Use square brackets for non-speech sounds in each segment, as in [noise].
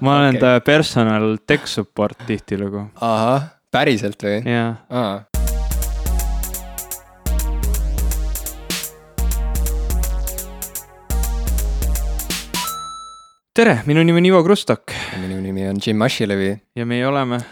ma olen Okei. ta personal tech support tihtilugu ahah, päriselt või? ja aa, tere, minu nimi on Ivo Krustok minu nimi on Jim Ashilevi. ja meie oleme,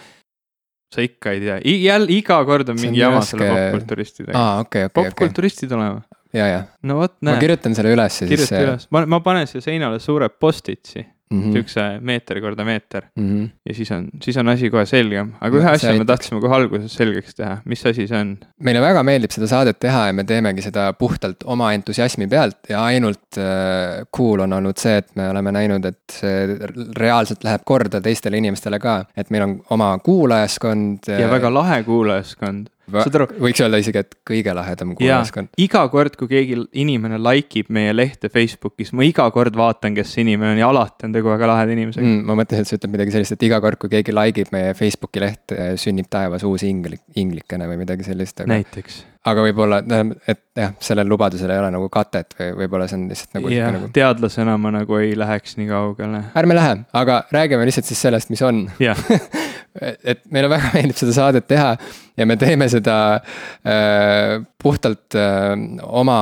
sa ikka ei tea, jälle iga kord on mingi jama selle popkulturistidega. okei, okei, okei. popkulturistid oleme, ja, ja, no vot ma näe, kirjutan selle ülesse siis. kirjuta üles, ma, ma panen siia seinale suure post-it'i, -hmm. siukse meeter korda meeter Mm -hmm. ja siis on, siis on asi kohe selgem, aga ühe asja me tahtsime kohe alguses selgeks teha, mis asi see on? meile väga meeldib seda saadet teha ja me teemegi seda puhtalt oma entusiasmi pealt ja ainult äh, cool on olnud see, et me oleme näinud, et see reaalselt läheb korda teistele inimestele ka, et meil on oma kuulajaskond. ja väga lahe kuulajaskond, saad aru, võiks öelda isegi, et kõige lahedam ja kuulajaskond. iga kord, kui keegi inimene like ib meie lehte Facebookis, ma iga kord vaatan, kes see inimene on ja alati on tegu väga laheda inimesega mm.. Mm, ma mõtlesin, et sa ütled midagi sellist, et iga kord, kui keegi like ib meie Facebooki lehte, sünnib taevas uus inglik, inglikene või midagi sellist, aga, näiteks. Aga võib-olla, et jah, sellel lubadusel ei ole nagu katet või võib-olla see on lihtsalt nagu jah nagu, teadlasena ma nagu ei läheks nii kaugele. ärme lähe, aga räägime lihtsalt siis sellest, mis on. [laughs] et meile väga meeldib seda saadet teha ja me teeme seda äh, puhtalt äh, oma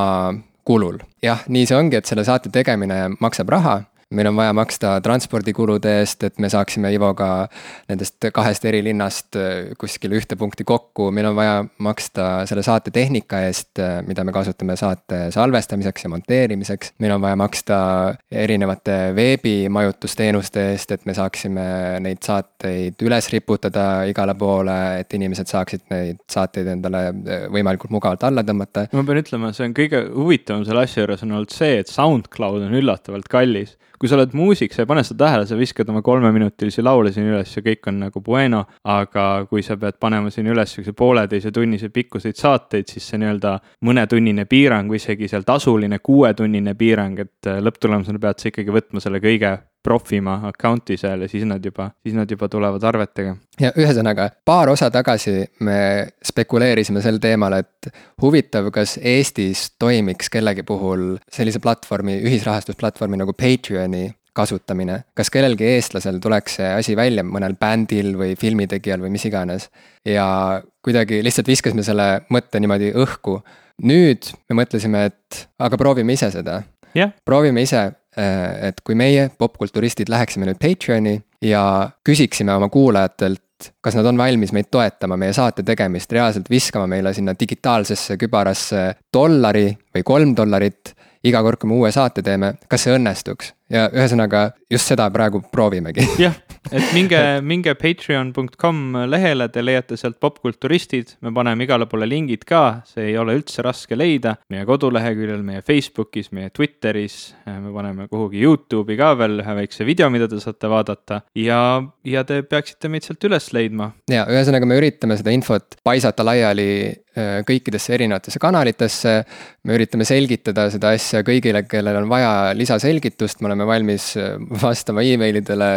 kulul. jah, nii see ongi, et selle saate tegemine maksab raha meil on vaja maksta transpordikulude eest, et me saaksime Ivoga nendest kahest eri linnast äh, kuskile ühte punkti kokku, meil on vaja maksta selle saate tehnika eest, mida me kasutame saate salvestamiseks ja monteerimiseks. meil on vaja maksta erinevate veebimajutusteenuste eest, et me saaksime neid saateid üles riputada igale poole, et inimesed saaksid neid saateid endale äh, võimalikult mugavalt alla tõmmata. ma pean ütlema, see on kõige huvitavam selle asja juures on olnud see, et SoundCloud on üllatavalt kallis kui sa oled muusik, sa ei pane seda tähele, sa viskad oma kolmeminutilisi laule siin üles ja kõik on nagu bueno, aga kui sa pead panema siin üles siukse pooleteise tunnise pikkuseid saateid, siis see nii-öelda mõnetunnine piirang või isegi seal tasuline kuuetunnine piirang, et lõpptulemusena pead sa ikkagi võtma selle kõige profima account'i seal ja siis nad juba, siis nad juba tulevad arvetega. ja ühesõnaga, paar osa tagasi me spekuleerisime sel teemal, et huvitav, kas Eestis toimiks kellegi puhul sellise platvormi, ühisrahastusplatvormi nagu Patreoni kasutamine, kas kellelgi eestlasel tuleks see asi välja, mõnel bändil või filmitegijal või mis iganes. ja kuidagi lihtsalt viskasime selle mõtte niimoodi õhku. nüüd me mõtlesime, et aga proovime ise seda yeah.. proovime ise et kui meie, popkulturistid, läheksime nüüd Patreoni ja küsiksime oma kuulajatelt, kas nad on valmis meid toetama, meie saate tegemist, reaalselt viskama meile sinna digitaalsesse kübarasse dollari või kolm dollarit iga kord, kui me uue saate teeme, kas see õnnestuks? ja ühesõnaga just seda praegu proovimegi. jah, et minge, minge patreon.com lehele, te leiate sealt popkulturistid, me paneme igale poole lingid ka, see ei ole üldse raske leida. meie koduleheküljel, meie Facebookis, meie Twitteris, me paneme kuhugi Youtube'i ka veel ühe väikse video, mida te saate vaadata ja, ja te peaksite meid sealt üles leidma. ja ühesõnaga, me üritame seda infot paisata laiali kõikidesse erinevatesse kanalitesse. me üritame selgitada seda asja kõigile, kellel on vaja lisaselgitust, me oleme valmis vastama emailidele,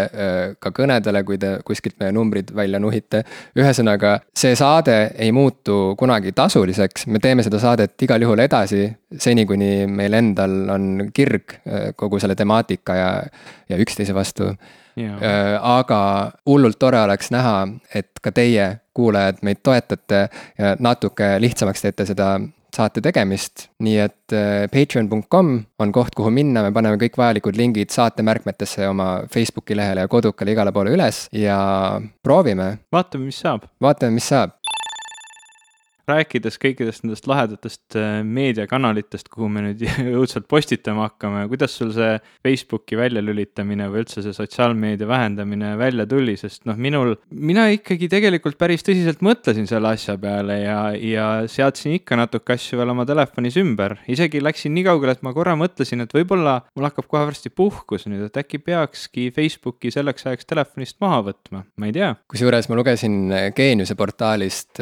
ka kõnedele, kui te kuskilt meie numbrid välja nuhite. ühesõnaga, see saade ei muutu kunagi tasuliseks, me teeme seda saadet igal juhul edasi, seni kuni meil endal on kirg kogu selle temaatika ja, ja üksteise vastu. aga hullult tore oleks näha, et ka teie kuulajad meid toetate ja natuke lihtsamaks teete seda saate tegemist, nii et patreon.com on koht, kuhu minna, me paneme kõik vajalikud lingid saate märkmetesse oma Facebooki lehele ja kodukale igale poole üles ja proovime. vaatame, mis saab. vaatame, mis saab rääkides kõikidest nendest lahedatest meediakanalitest, kuhu me nüüd [laughs] õudselt postitama hakkame, kuidas sul see Facebooki väljalülitamine või üldse see sotsiaalmeedia vähendamine välja tuli, sest noh, minul, mina ikkagi tegelikult päris tõsiselt mõtlesin selle asja peale ja, ja seadsin ikka natuke asju veel oma telefonis ümber. isegi läksin nii kaugele, et ma korra mõtlesin, et võib-olla mul hakkab kohe varsti puhkus nüüd, et äkki peakski Facebooki selleks ajaks telefonist maha võtma, ma ei tea. kusjuures ma lugesin Geeniuse portaalist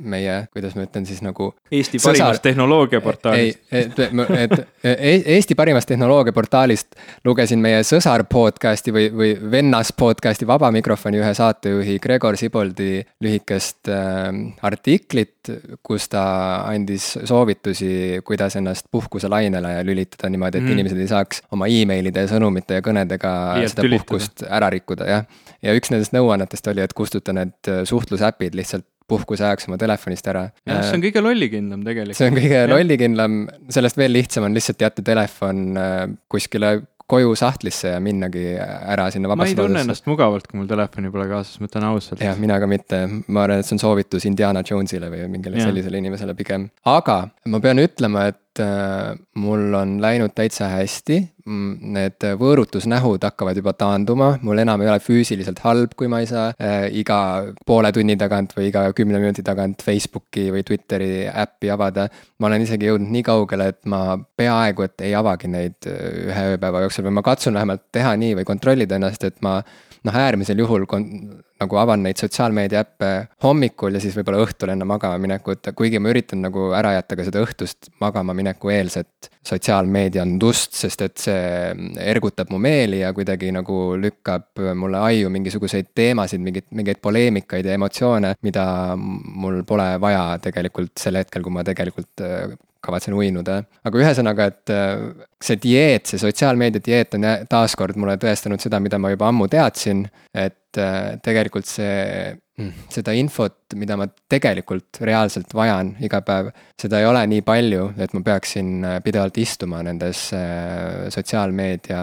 meie, kuidas kuidas ma ütlen siis nagu. Eesti sõsar... parimast tehnoloogiaportaalist. et, et, et Eesti parimast tehnoloogiaportaalist lugesin meie sõsar podcast'i või, või vennas podcast'i Vaba Mikrofoni ühe saatejuhi Gregor Siboldi lühikest äh, artiklit, kus ta andis soovitusi, kuidas ennast puhkuselainele lülitada niimoodi, et mm. inimesed ei saaks oma emailide ja sõnumite ja kõnedega Liialt seda tülitada. puhkust ära rikkuda, jah. ja üks nendest nõuannetest oli, et kustuta need suhtlusäpid lihtsalt puhkuse ajaks oma telefonist ära. jah, see on kõige lollikindlam tegelikult. see on kõige ja. lollikindlam, sellest veel lihtsam on lihtsalt jätta telefon äh, kuskile koju sahtlisse ja minnagi ära sinna vabasse ma ei tunne ennast mugavalt, kui mul telefoni pole kaasas, ma ütlen ausalt. jah, mina ka mitte, ma arvan, et see on soovitus Indiana Jonesile või mingile ja. sellisele inimesele pigem. aga ma pean ütlema, et äh, mul on läinud täitsa hästi. Need võõrutusnähud hakkavad juba taanduma, mul enam ei ole füüsiliselt halb, kui ma ei saa äh, iga poole tunni tagant või iga kümne minuti tagant Facebooki või Twitteri äppi avada. ma olen isegi jõudnud nii kaugele, et ma peaaegu et ei avagi neid äh, ühe ööpäeva jooksul või ma katsun vähemalt teha nii või kontrollida ennast, et ma noh, äärmisel juhul nagu avan neid sotsiaalmeedia äppe hommikul ja siis võib-olla õhtul enne magama minekut, kuigi ma üritan nagu ära jätta ka seda õhtust magama mineku eelset sotsiaalmeediandust, sest et see ergutab mu meeli ja kuidagi nagu lükkab mulle aiu mingisuguseid teemasid, mingeid, mingeid poleemikaid ja emotsioone, mida mul pole vaja tegelikult sel hetkel, kui ma tegelikult kavatsen uinuda. aga ühesõnaga, et äh, see dieet, see sotsiaalmeedia dieet on taaskord mulle tõestanud seda, mida ma juba ammu teadsin, et äh, tegelikult see mm, seda infot, mida ma tegelikult reaalselt vajan iga päev, seda ei ole nii palju, et ma peaksin äh, pidevalt istuma nendes sotsiaalmeedia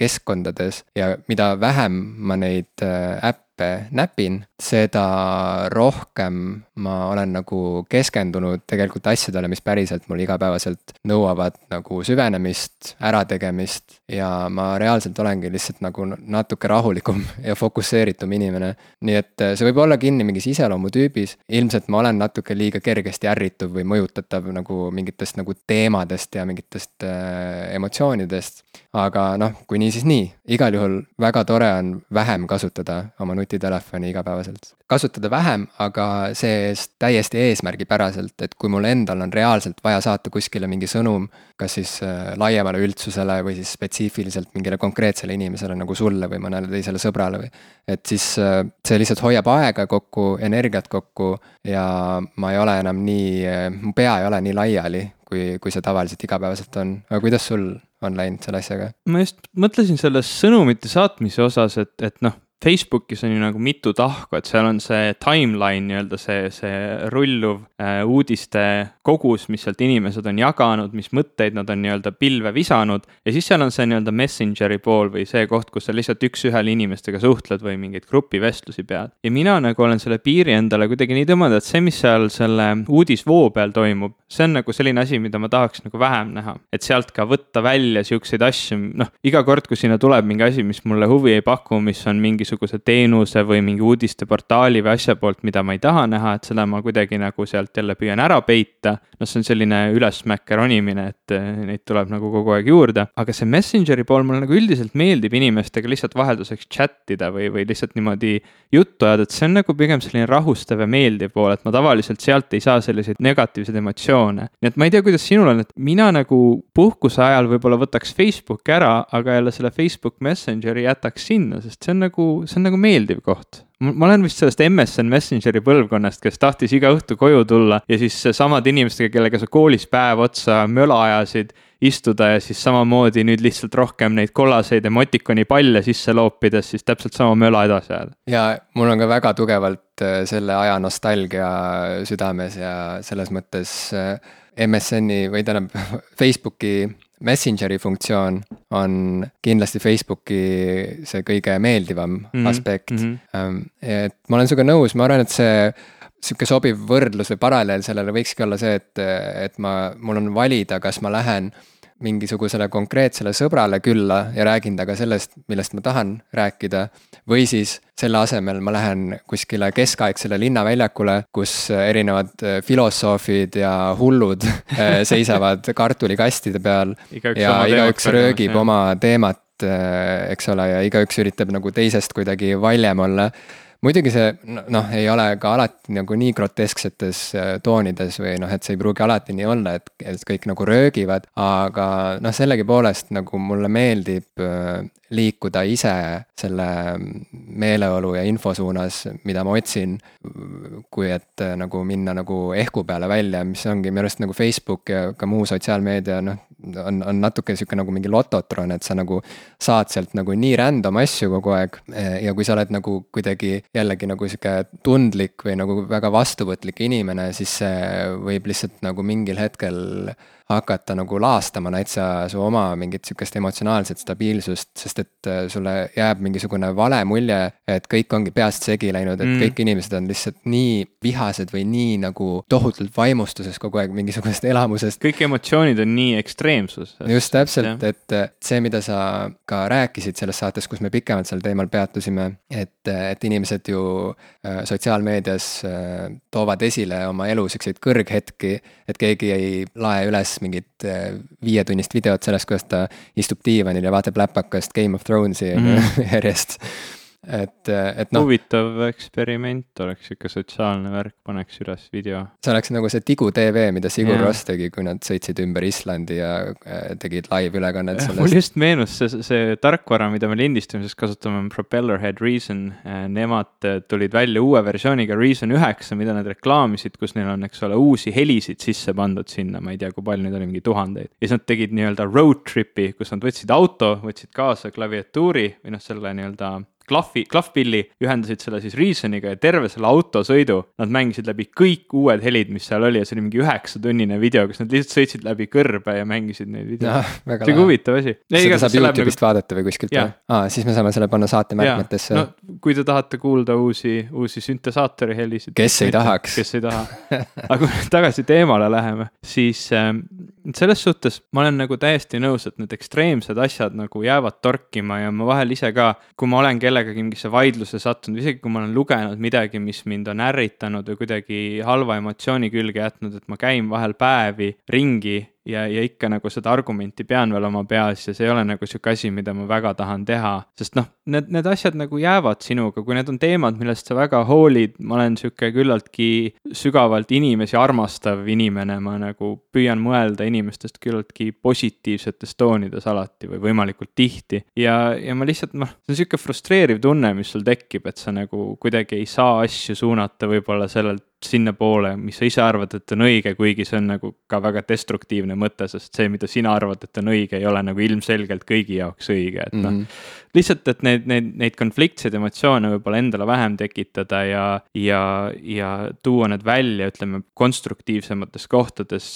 keskkondades ja mida vähem ma neid äppe äppe näpin, seda rohkem ma olen nagu keskendunud tegelikult asjadele, mis päriselt mul igapäevaselt nõuavad nagu süvenemist, ärategemist. ja ma reaalselt olengi lihtsalt nagu natuke rahulikum [laughs] ja fokusseeritum inimene. nii et see võib olla kinni mingis iseloomutüübis, ilmselt ma olen natuke liiga kergesti ärrituv või mõjutatav nagu mingitest nagu teemadest ja mingitest äh, emotsioonidest. Aga noh, kui nii, siis nii, igal juhul väga tore on vähem kasutada oma nuti nutitelefoni igapäevaselt. kasutada vähem, aga see-eest täiesti eesmärgipäraselt, et kui mul endal on reaalselt vaja saata kuskile mingi sõnum, kas siis äh, laiemale üldsusele või siis spetsiifiliselt mingile konkreetsele inimesele nagu sulle või mõnele teisele sõbrale või. et siis äh, see lihtsalt hoiab aega kokku, energiat kokku ja ma ei ole enam nii, äh, mu pea ei ole nii laiali, kui, kui see tavaliselt igapäevaselt on, aga kuidas sul on läinud selle asjaga? ma just mõtlesin selles sõnumite saatmise osas, et, et noh, Facebookis on ju nagu mitu tahku, et seal on see timeline nii-öelda see, see rulluv äh, uudiste kogus, mis sealt inimesed on jaganud, mis mõtteid nad on nii-öelda pilve visanud. ja siis seal on see nii-öelda messengeri pool või see koht, kus sa lihtsalt üks-ühele inimestega suhtled või mingeid grupivestlusi pead. ja mina nagu olen selle piiri endale kuidagi nii tõmmanud, et see, mis seal selle uudisvoo peal toimub, see on nagu selline asi, mida ma tahaks nagu vähem näha. et sealt ka võtta välja siukseid asju, noh, iga kord, kui sinna tuleb mingi asi, mis mulle huvi ei paku, mis on mingi mingisuguse teenuse või mingi uudisteportaali või asja poolt, mida ma ei taha näha, et seda ma kuidagi nagu sealt jälle püüan ära peita. noh, see on selline ülesmäkke ronimine, et eh, neid tuleb nagu kogu aeg juurde, aga see Messengeri pool mulle nagu üldiselt meeldib inimestega lihtsalt vahelduseks chat ida või, või lihtsalt niimoodi juttu ajada, et see on nagu pigem selline rahustav ja meeldiv pool, et ma tavaliselt sealt ei saa selliseid negatiivseid emotsioone. nii et ma ei tea, kuidas sinul on, et mina nagu puhkuse ajal võib-olla võtaks Facebooki ära, aga jälle selle Facebook Messengeri jätaks sinna, sest see on nagu see on nagu meeldiv koht ma olen vist sellest MSN Messengeri põlvkonnast, kes tahtis iga õhtu koju tulla ja siis samade inimestega, kellega sa koolis päev otsa möla ajasid, istuda ja siis samamoodi nüüd lihtsalt rohkem neid kollaseid emotikoni palle sisse loopides, siis täpselt sama möla edasi ajada. ja mul on ka väga tugevalt äh, selle aja nostalgia südames ja selles mõttes äh, MSN-i või tähendab [laughs] Facebooki Messengeri funktsioon on kindlasti Facebooki see kõige meeldivam mm -hmm. aspekt mm. -hmm. et ma olen sinuga nõus, ma arvan, et see sihuke sobiv võrdlus või paralleel sellele võikski olla see, et, et ma, mul on valida, kas ma lähen mingisugusele konkreetsele sõbrale külla ja räägin temaga sellest, millest ma tahan rääkida. või siis selle asemel ma lähen kuskile keskaegsele linnaväljakule, kus erinevad äh, filosoofid ja hullud äh, [laughs] seisavad kartulikastide peal. ja igaüks röögib oma teemat, äh, eks ole, ja igaüks üritab nagu teisest kuidagi valjem olla muidugi see noh, ei ole ka alati nagu nii grotesksetes äh, toonides või noh, et see ei pruugi alati nii olla, et, et kõik nagu röögivad, aga noh, sellegipoolest nagu mulle meeldib äh, liikuda ise selle meeleolu ja info suunas, mida ma otsin. kui et äh, nagu minna nagu ehku peale välja, mis ongi minu arust nagu Facebook ja ka muu sotsiaalmeedia noh, on, on natuke sihuke nagu mingi lototron, et sa nagu saad sealt nagu nii random asju kogu aeg. ja kui sa oled nagu kuidagi jällegi nagu sihuke tundlik või nagu väga vastuvõtlik inimene, siis see võib lihtsalt nagu mingil hetkel hakata nagu laastama näitsa su oma mingit sihukest emotsionaalset stabiilsust, sest et äh, sulle jääb mingisugune vale mulje, et kõik ongi peast segi läinud, et mm. kõik inimesed on lihtsalt nii vihased või nii nagu tohutult vaimustuses kogu aeg mingisugusest elamusest. kõik emotsioonid on nii ekstreemsus. just täpselt, et see, mida sa ka rääkisid selles saates, kus me pikemalt sel teemal peatusime, et, et inimesed ju äh, sotsiaalmeedias äh, toovad esile oma elu siukseid kõrghetki, et keegi ei lae üles mingit äh, viietunnist videot sellest, kuidas ta istub diivanil ja vaatab läpakast Game of Thronesi mm -hmm. [laughs] järjest et, et noh. huvitav eksperiment oleks sihuke sotsiaalne värk, paneks üles video. see oleks nagu see Tigu tv, mida Sigur yeah. Ross tegi, kui nad sõitsid ümber Islandi ja äh, tegid live-ülekannet sellest. mul just meenus see, see tarkvara, mida me lindistamises kasutame, on Propellerhead Reason. Äh, nemad äh, tulid välja uue versiooniga Reason üheksa, mida nad reklaamisid, kus neil on, eks ole, uusi helisid sisse pandud sinna, ma ei tea, kui palju neid oli, mingi tuhandeid. ja siis nad tegid nii-öelda road trip'i, kus nad võtsid auto, võtsid kaasa klaviatuuri või noh, selle nii-öelda klahvi, klahvpilli, ühendasid selle siis Reasoniga ja terve selle autosõidu nad mängisid läbi kõik uued helid, mis seal oli ja see oli mingi üheksatunnine video, kus nad lihtsalt sõitsid läbi kõrbe ja mängisid neid videoid no,. see on huvitav asi. seda saab Youtube'ist nagu... vaadata või kuskilt või? aa, siis me saame selle panna saate märkmetesse. no kui te tahate kuulda uusi, uusi süntesaatori helisid. kes ei tahaks. kes ei taha. [laughs] aga kui tagasi teemale läheme, siis ähm, selles suhtes ma olen nagu täiesti nõus, et need ekstreemsed asjad nagu jäävad torkima ja ma vahel ise ka, kui ma olen kellegagi kellegagi mingisse vaidlusse sattunud, isegi kui ma olen lugenud midagi, mis mind on ärritanud või kuidagi halva emotsiooni külge jätnud, et ma käin vahel päevi ringi ja, ja ikka nagu seda argumenti pean veel oma peas ja see ei ole nagu sihuke asi, mida ma väga tahan teha. sest noh, need, need asjad nagu jäävad sinuga, kui need on teemad, millest sa väga hoolid, ma olen sihuke küllaltki sügavalt inimesi armastav inimene, ma nagu püüan mõelda inimestest küllaltki positiivsetes toonides alati või võimalikult tihti. ja, ja ma lihtsalt noh, see on sihuke frustreeriv tunne, mis sul tekib, et sa nagu kuidagi ei saa asju suunata võib-olla sellelt sinnapoole, mis sa ise arvad, et on õige, kuigi see on nagu ka väga destruktiivne mõte, sest see, mida sina arvad, et on õige, ei ole nagu ilmselgelt kõigi jaoks õige, et noh mm -hmm lihtsalt, et neid, neid, neid konfliktseid emotsioone võib-olla endale vähem tekitada ja, ja, ja tuua need välja, ütleme, konstruktiivsemates kohtades,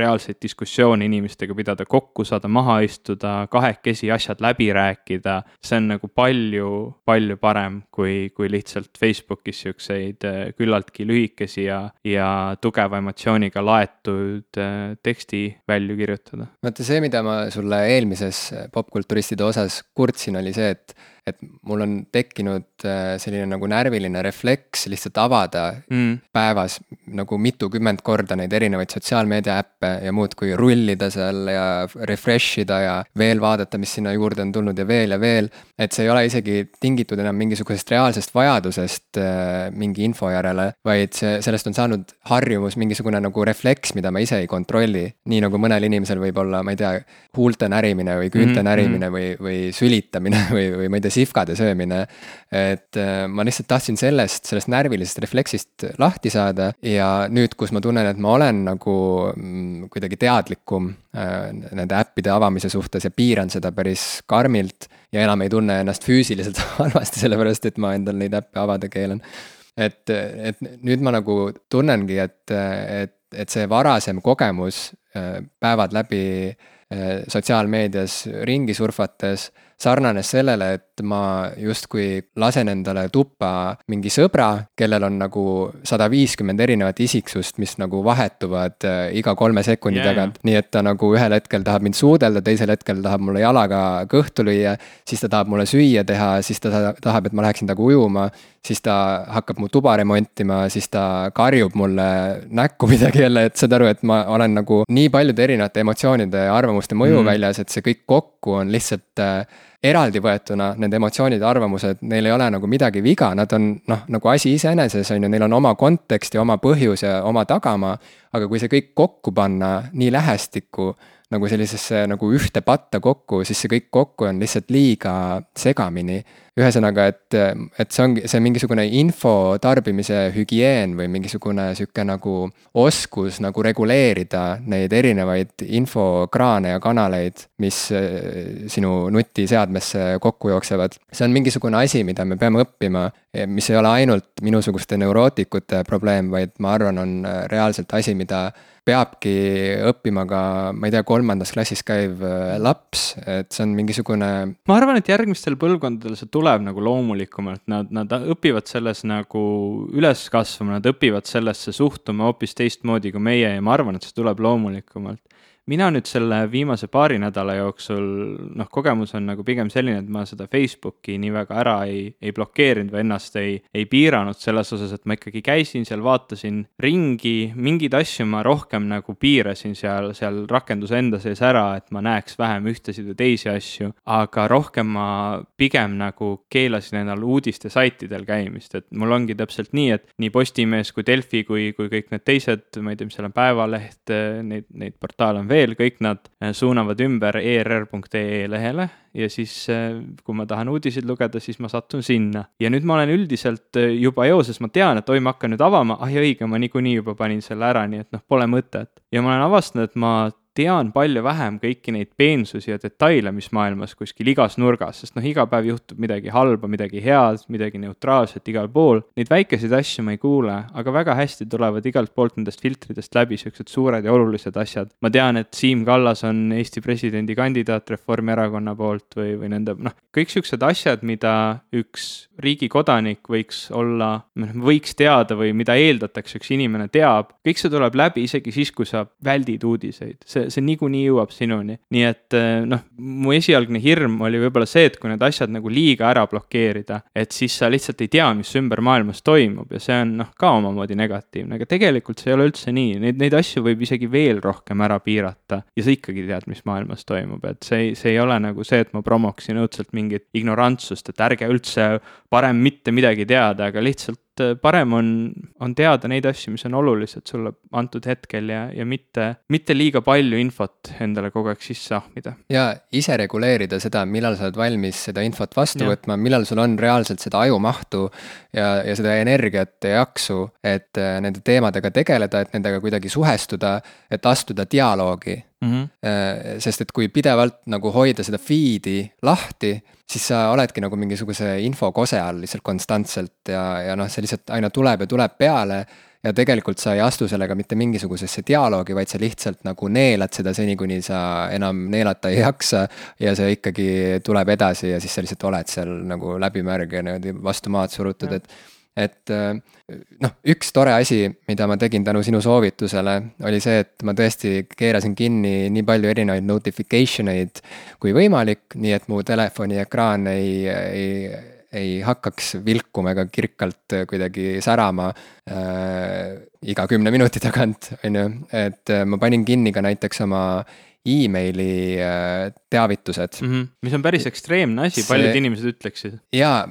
reaalseid diskussioone inimestega pidada, kokku saada, maha istuda, kahekesi asjad läbi rääkida. see on nagu palju, palju parem, kui, kui lihtsalt Facebookis siukseid äh, küllaltki lühikesi ja, ja tugeva emotsiooniga laetud äh, teksti välja kirjutada. vaata see, mida ma sulle eelmises popkulturistide osas kurtsin, oli see, et, et mul on tekkinud äh, selline nagu närviline refleks lihtsalt avada mm. päevas nagu mitukümmend korda neid erinevaid sotsiaalmeedia äppe ja muudkui rullida seal ja refresh ida ja veel vaadata, mis sinna juurde on tulnud ja veel ja veel. et see ei ole isegi tingitud enam mingisugusest reaalsest vajadusest äh, mingi info järele, vaid see, sellest on saanud harjumus, mingisugune nagu refleks, mida ma ise ei kontrolli. nii nagu mõnel inimesel võib olla, ma ei tea, huulte närimine või küünte mm -hmm. närimine või, või sülitamine [laughs] või, või ma ei tea, sihvkade söömine. et äh, ma lihtsalt tahtsin sellest, sellest närvilisest refleksist lahti saada ja nüüd, kus ma tunnen, et ma olen nagu mm, kuidagi teadlikum äh, nende äppide avamise suhtes ja piiran seda päris karmilt ja enam ei tunne ennast füüsiliselt [laughs] halvasti, sellepärast et ma endal neid äppe avada keelan. et, et nüüd ma nagu tunnengi, et, et, et see varasem kogemus äh, päevad läbi sotsiaalmeedias ringi surfates sarnanes sellele, et ma justkui lasen endale tuppa mingi sõbra, kellel on nagu sada viiskümmend erinevat isiksust, mis nagu vahetuvad äh, iga kolme sekundi yeah. tagant. nii et ta nagu ühel hetkel tahab mind suudelda, teisel hetkel tahab mulle jalaga kõhtu lüüa, siis ta tahab mulle süüa teha, siis ta tahab, et ma läheksin temaga ujuma, siis ta hakkab mu tuba remontima, siis ta karjub mulle näkku [laughs] midagi jälle, et saad aru, et ma olen nagu nii paljude erinevate emotsioonide ja arvamuste mõju mm. väljas, et see kõik kokku on lihtsalt äh, eraldi võetuna need emotsioonid arvamused, neil ei ole nagu midagi viga, nad on noh, nagu asi iseeneses on ju, neil on oma kontekst ja oma põhjus ja oma tagamaa. aga kui see kõik kokku panna nii lähestikku nagu sellisesse nagu ühte patta kokku, siis see kõik kokku on lihtsalt liiga segamini. ühesõnaga, et, et see ongi, see on mingisugune info tarbimise hügieen või mingisugune sihuke nagu oskus nagu reguleerida neid erinevaid infokraane ja kanaleid, mis eh, sinu nutiseadmesse kokku jooksevad. see on mingisugune asi, mida me peame õppima, mis ei ole ainult minusuguste neurootikute probleem, vaid ma arvan, on reaalselt asi, mida peabki õppima ka, ma ei tea, kolmandas klassis käiv äh, laps, et see on mingisugune. ma arvan, et järgmistel põlvkondadel see tuleb nagu loomulikumalt, nad, nad õpivad selles nagu üles kasvama, nad õpivad sellesse suhtuma hoopis teistmoodi kui meie ja ma arvan, et see tuleb loomulikumalt mina nüüd selle viimase paari nädala jooksul, noh, kogemus on nagu pigem selline, et ma seda Facebooki nii väga ära ei, ei blokeerinud või ennast ei, ei piiranud selles osas, et ma ikkagi käisin seal, vaatasin ringi, mingeid asju ma rohkem nagu piirasin seal, seal rakenduse enda sees ära, et ma näeks vähem ühtesid või teisi asju. aga rohkem ma pigem nagu keelasin endal uudistesaitidel käimist, et mul ongi täpselt nii, et nii Postimees kui Delfi kui, kui kõik need teised, ma ei tea, mis seal on, Päevaleht, neid, neid portaale on veel veel, kõik nad äh, suunavad ümber err.ee lehele ja siis, äh, kui ma tahan uudiseid lugeda, siis ma satun sinna. ja nüüd ma olen üldiselt äh, juba eoses, ma tean, et oi, ma hakkan nüüd avama, ah ja õige, ma niikuinii juba panin selle ära, nii et noh, pole mõtet. ja ma olen avastanud, et ma tean palju vähem kõiki neid peensusi ja detaile, mis maailmas kuskil igas nurgas, sest noh, iga päev juhtub midagi halba, midagi head, midagi neutraalset igal pool. Neid väikeseid asju ma ei kuule, aga väga hästi tulevad igalt poolt nendest filtritest läbi siuksed suured ja olulised asjad. ma tean, et Siim Kallas on Eesti presidendikandidaat Reformierakonna poolt või, või nende noh, kõik siuksed asjad, mida üks riigi kodanik võiks olla, noh, võiks teada või mida eeldatakse, üks inimene teab, kõik see tuleb läbi isegi siis, kui sa väldid uudiseid. see, see niikuinii jõuab sinuni. nii et eh, noh, mu esialgne hirm oli võib-olla see, et kui need asjad nagu liiga ära blokeerida, et siis sa lihtsalt ei tea, mis ümber maailmas toimub ja see on noh, ka omamoodi negatiivne, aga tegelikult see ei ole üldse nii, neid, neid asju võib isegi veel rohkem ära piirata ja sa ikkagi tead, mis maailmas toimub, et see ei, see ei ole nagu see, et ma promoksin õudselt mingit ignorantsust, et ärge üldse parem mitte midagi teada, aga lihtsalt parem on, on teada neid asju, mis on olulised sulle antud hetkel ja, ja mitte, mitte liiga palju infot endale kogu aeg sisse ahmida. ja ise reguleerida seda, millal sa oled valmis seda infot vastu ja. võtma, millal sul on reaalselt seda ajumahtu ja, ja seda energiat ja jaksu, et äh, nende teemadega tegeleda, et nendega kuidagi suhestuda, et astuda dialoogi mm. -hmm. sest et kui pidevalt nagu hoida seda feed'i lahti, siis sa oledki nagu mingisuguse infokose all lihtsalt konstantselt ja, ja noh, see lihtsalt aina tuleb ja tuleb peale. ja tegelikult sa ei astu sellega mitte mingisugusesse dialoogi, vaid sa lihtsalt nagu neelad seda seni, kuni sa enam neelata ei jaksa. ja see ikkagi tuleb edasi ja siis sa lihtsalt oled seal nagu läbimärg ja niimoodi vastu maad surutud, et et äh, noh, üks tore asi, mida ma tegin tänu sinu soovitusele, oli see, et ma tõesti keerasin kinni nii palju erinevaid notification eid kui võimalik, nii et mu telefoni ekraan ei, ei, ei hakkaks vilkuma ega kirkalt kuidagi särama äh, iga kümne minuti tagant, on ju, et äh, ma panin kinni ka näiteks oma emaili äh, teavitused mm. -hmm. mis on päris ekstreemne asi, paljud inimesed ütleksid. jaa,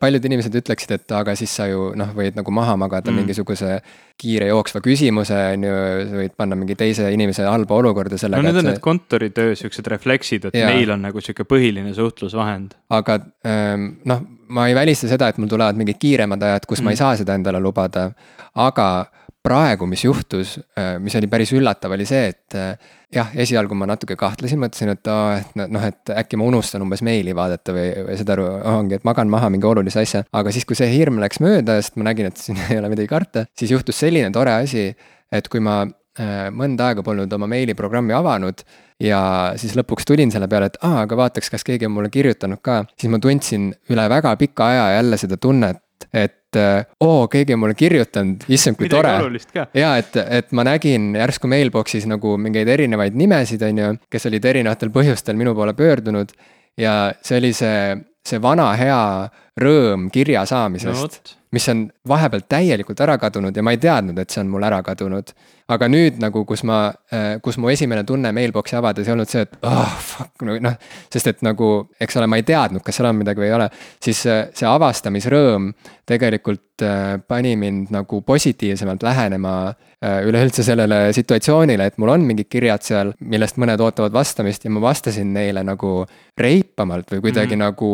paljud inimesed ütleksid, et aga siis sa ju noh, võid nagu maha magada mm -hmm. mingisuguse kiire jooksva küsimuse, on ju, sa võid panna mingi teise inimese halba olukorda sellega. no need on see... need kontoritöö siuksed refleksid, et ja. meil on nagu sihuke põhiline suhtlusvahend. aga ähm, noh, ma ei välista seda, et mul tulevad mingid kiiremad ajad, kus mm -hmm. ma ei mhm. saa seda endale lubada, aga praegu, mis juhtus, äh, mis oli päris üllatav, oli see, et äh, jah, esialgu ma natuke kahtlesin, mõtlesin, et aa, et noh, et äkki ma unustan umbes meili vaadata või, või saad aru, ongi, et magan maha mingi olulise asja. aga siis, kui see hirm läks mööda, sest ma nägin, et [laughs] siin ei ole midagi karta, siis juhtus selline tore asi, et kui ma äh, mõnda aega polnud oma meiliprogrammi avanud ja siis lõpuks tulin selle peale, et aa, aga vaataks, kas keegi on mulle kirjutanud ka, siis ma tundsin üle väga pika aja jälle seda tunnet, et äh, oo, keegi on mulle kirjutanud, issand, kui Midagi tore. ja et, et ma nägin järsku mailbox'is nagu mingeid erinevaid nimesid, on ju, kes olid erinevatel põhjustel minu poole pöördunud. ja see oli see see vana hea rõõm kirja no saamisest vot, mis on vahepeal täielikult ära kadunud ja ma ei teadnud, et see on mul ära kadunud. Aga nüüd nagu, kus ma, kus mu esimene tunne mailbox'i avades ei olnud see, et oh fuck, noh, sest et nagu, eks ole, ma ei teadnud, kas seal on midagi või ei ole, siis see, see avastamisrõõm tegelikult äh, pani mind nagu positiivsemalt lähenema äh, üleüldse sellele situatsioonile, et mul on mingid kirjad seal, millest mõned ootavad vastamist ja ma vastasin neile nagu reipamalt või kuidagi mm. nagu,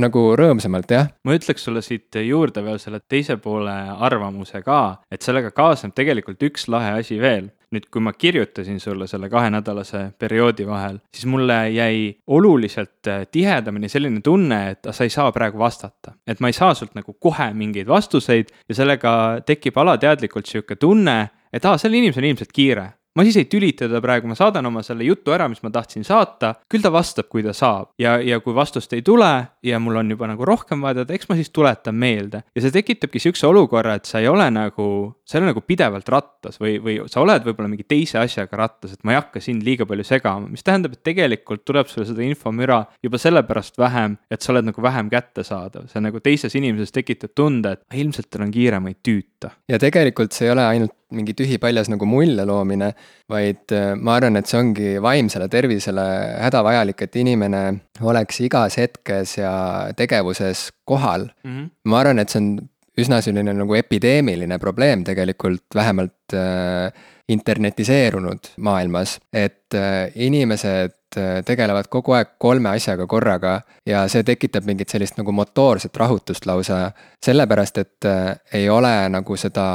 nagu rõõmsamalt, jah. ma ütleks sulle siit juurde veel selle teise poole arvamuse ka, et sellega kaasneb tegelikult üks lahe asi veel nüüd, kui ma kirjutasin sulle selle kahenädalase perioodi vahel, siis mulle jäi oluliselt äh, tihedamini selline tunne, et sa ei saa praegu vastata. et ma ei saa sult nagu kohe mingeid vastuseid ja sellega tekib alateadlikult sihuke tunne, et aa, sellel inimesel on ilmselt kiire ma siis ei tülita teda praegu, ma saadan oma selle jutu ära, mis ma tahtsin saata, küll ta vastab, kui ta saab. ja, ja kui vastust ei tule ja mul on juba nagu rohkem vaja teada, eks ma siis tuletan meelde. ja see tekitabki sihukese olukorra, et sa ei ole nagu, sa ei ole nagu pidevalt rattas või, või sa oled võib-olla mingi teise asjaga rattas, et ma ei hakka sind liiga palju segama, mis tähendab, et tegelikult tuleb sulle seda infomüra juba sellepärast vähem, et sa oled nagu vähem kättesaadav. see nagu teises inimeses tekitab tunde, et ilmselt tal on kiire, ma ei tüüta. ja tegelikult see ei ole ainult mingi tühipaljas nagu mulje loomine, vaid äh, ma arvan, et see ongi vaimsele tervisele hädavajalik, et inimene oleks igas hetkes ja tegevuses kohal Mm -hmm. ma arvan, et see on üsna selline nagu epideemiline probleem tegelikult, vähemalt äh, internetiseerunud maailmas, et äh, inimesed äh, tegelevad kogu aeg kolme asjaga korraga ja see tekitab mingit sellist nagu motoorset rahutust lausa, sellepärast et äh, ei ole nagu seda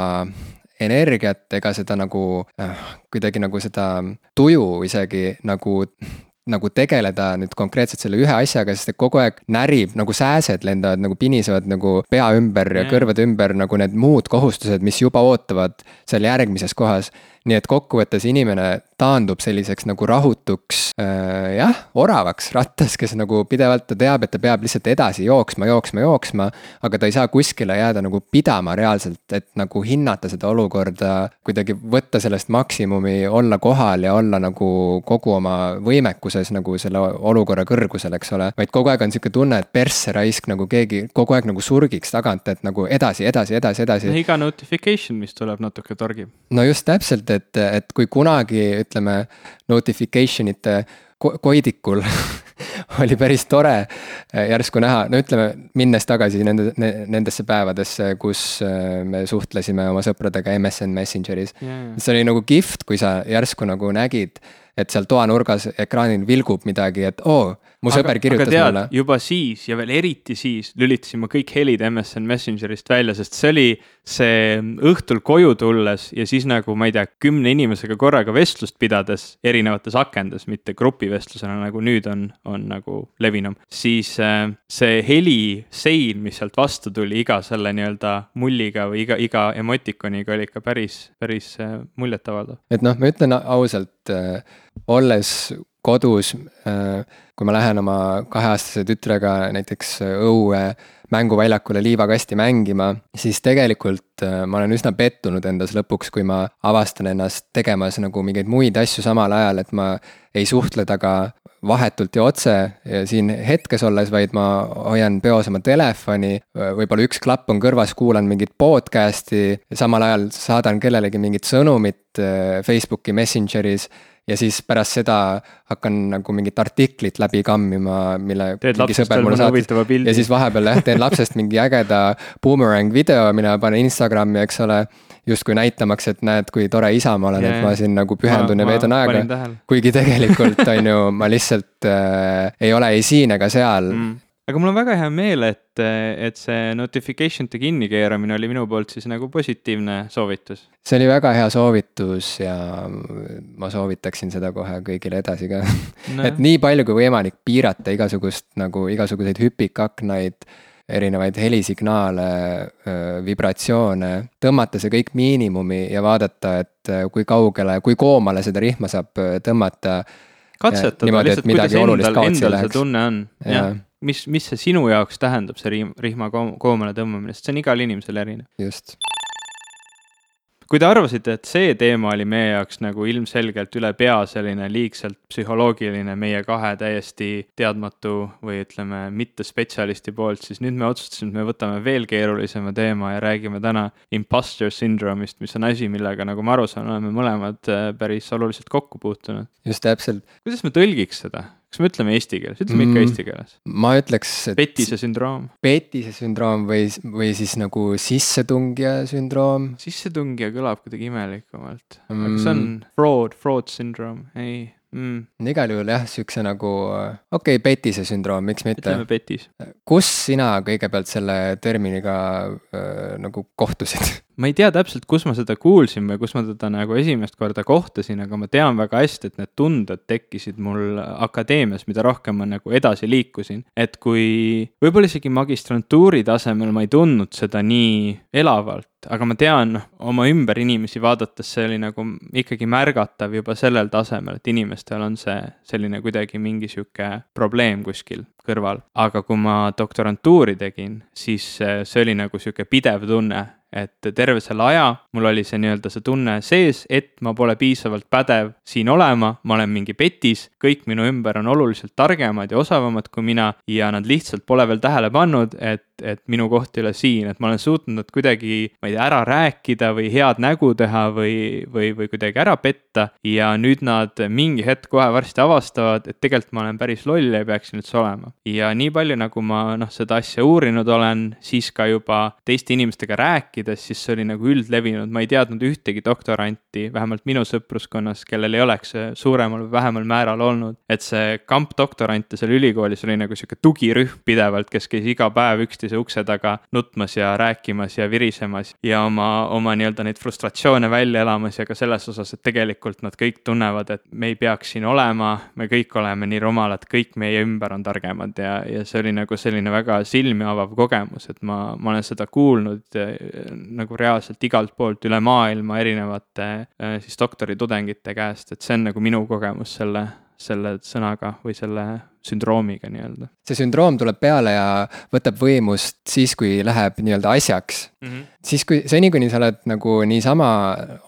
energiat ega seda nagu äh, kuidagi nagu seda tuju isegi nagu nagu tegeleda nüüd konkreetselt selle ühe asjaga, sest et kogu aeg närib, nagu sääsed lendavad nagu pinisevad nagu pea ümber ja kõrvade ümber nagu need muud kohustused, mis juba ootavad seal järgmises kohas. Nii et kokkuvõttes inimene taandub selliseks nagu rahutuks äh, jah, oravaks rattas, kes nagu pidevalt ta teab, et ta peab lihtsalt edasi jooksma, jooksma, jooksma. aga ta ei saa kuskile jääda nagu pidama reaalselt, et nagu hinnata seda olukorda, kuidagi võtta sellest maksimumi, olla kohal ja olla nagu kogu oma võimekuses nagu selle olukorra kõrgusel, eks ole. vaid kogu aeg on sihuke tunne, et persse raisk nagu keegi kogu aeg nagu surgiks tagant, et nagu edasi, edasi, edasi, edasi. iga notification, mis tuleb, natuke torgib. no just täpselt, et, et kui kunagi ütleme notification ite ko koidikul [laughs] oli päris tore äh, järsku näha, no ütleme, minnes tagasi nende ne,, nendesse päevadesse, kus äh, me suhtlesime oma sõpradega MSN Messengeris Yeah. see oli nagu kihvt, kui sa järsku nagu nägid, et seal toanurgas ekraanil vilgub midagi, et oo, mu sõber kirjutas tead, mulle. juba siis ja veel eriti siis lülitasin ma kõik helid MSN Messengerist välja, sest see oli see õhtul koju tulles ja siis nagu ma ei tea, kümne inimesega korraga vestlust pidades erinevates akendes, mitte grupivestlusena, nagu nüüd on, on nagu levinum. siis äh, see helisein, mis sealt vastu tuli iga selle nii-öelda mulliga või iga, iga emotikoniga oli ikka päris, päris äh, muljetavaldav. et noh, ma ütlen ausalt äh,, olles kodus äh,, kui ma lähen oma kaheaastase tütrega näiteks õue mänguväljakule liivakasti mängima, siis tegelikult äh, ma olen üsna pettunud endas lõpuks, kui ma avastan ennast tegemas nagu mingeid muid asju samal ajal, et ma ei suhtle temaga vahetult ja otse ja siin hetkes olles, vaid ma hoian peos oma telefoni, võib-olla üks klapp on kõrvas, kuulan mingit podcast'i, samal ajal saadan kellelegi mingit sõnumit äh, Facebooki Messengeris ja siis pärast seda hakkan nagu mingit artiklit läbi kammima, mille. ja siis vahepeal jah, teen lapsest mingi ägeda boomerang video, mille ma panen Instagrami, eks ole. justkui näitamaks, et näed, kui tore isa ma olen, et ma siin nagu pühendun ja veedan aega. kuigi tegelikult on ju, ma lihtsalt äh, ei ole ei siin ega seal mm aga mul on väga hea meel, et, et see notification te kinnikeeramine oli minu poolt siis nagu positiivne soovitus. see oli väga hea soovitus ja ma soovitaksin seda kohe kõigile edasi ka no. [laughs] et nii palju kui võimalik piirata igasugust nagu igasuguseid hüpikaknaid erinevaid helisignaale, vibratsioone, tõmmata see kõik miinimumi ja vaadata, et kui kaugele, kui koomale seda rihma saab tõmmata. katsetada lihtsalt, kuidas endal, endal see tunne on, jah mis, mis see sinu jaoks tähendab, see rihm, rihma koomale tõmbamine, sest see on igal inimesel erinev. just. kui te arvasite, et see teema oli meie jaoks nagu ilmselgelt üle pea selline liigselt psühholoogiline meie kahe täiesti teadmatu või ütleme, mittespetsialisti poolt, siis nüüd me otsustasime, et me võtame veel keerulisema teema ja räägime täna imposter syndrome'ist, mis on asi, millega, nagu ma aru saan, oleme mõlemad äh, päris oluliselt kokku puutunud. just täpselt. kuidas me tõlgiks seda? Kas me ütleme eesti keeles, ütleme ikka mm, eesti keeles? ma ütleks. petise sündroom. petise sündroom või, või siis nagu sissetungija sündroom. sissetungija kõlab kuidagi imelikumalt mm., aga see on fraud, fraud syndrome, ei mm.. igal juhul jah, siukse nagu okei okay,, petise sündroom, miks mitte. ütleme petis. kus sina kõigepealt selle terminiga äh, nagu kohtusid? ma ei tea täpselt, kus ma seda kuulsin või kus ma teda nagu esimest korda kohtasin, aga ma tean väga hästi, et need tunded tekkisid mul akadeemias, mida rohkem ma nagu edasi liikusin. et kui võib-olla isegi magistrantuuri tasemel ma ei tundnud seda nii elavalt, aga ma tean oma ümber inimesi vaadates, see oli nagu ikkagi märgatav juba sellel tasemel, et inimestel on see selline kuidagi mingi sihuke probleem kuskil kõrval. aga kui ma doktorantuuri tegin, siis see oli nagu sihuke pidev tunne et terve selle aja mul oli see nii-öelda see tunne sees, et ma pole piisavalt pädev siin olema, ma olen mingi petis, kõik minu ümber on oluliselt targemad ja osavamad kui mina ja nad lihtsalt pole veel tähele pannud, et, et minu koht ei ole siin, et ma olen suutnud nad kuidagi, ma ei tea, ära rääkida või head nägu teha või, või, või kuidagi ära petta ja nüüd nad mingi hetk kohe varsti avastavad, et tegelikult ma olen päris loll ja ei peaks üldse olema. ja nii palju, nagu ma noh, seda asja uurinud olen, siis ka juba teiste inimestega rääkides, siis see oli nagu üldlevinud, ma ei teadnud ühtegi doktoranti, vähemalt minu sõpruskonnas, kellel ei oleks suuremal või vähemal määral olnud. et see kamp doktorante seal ülikoolis oli nagu sihuke tugirühm pidevalt, kes käis iga päev üksteise ukse taga nutmas ja rääkimas ja virisemas ja oma, oma nii-öelda neid frustratsioone välja elamas ja ka selles osas, et tegelikult nad kõik tunnevad, et me ei peaks siin olema, me kõik oleme nii rumalad, kõik meie ümber on targemad ja, ja see oli nagu selline väga silmi avav kogemus, et ma, ma olen seda kuulnud nagu reaalselt igalt poolt üle maailma erinevate äh, siis doktoritudengite käest, et see on nagu minu kogemus selle, selle sõnaga või selle sündroomiga nii-öelda. see sündroom tuleb peale ja võtab võimust siis, kui läheb nii-öelda asjaks mm. -hmm. siis, kui seni, kuni sa oled nagu niisama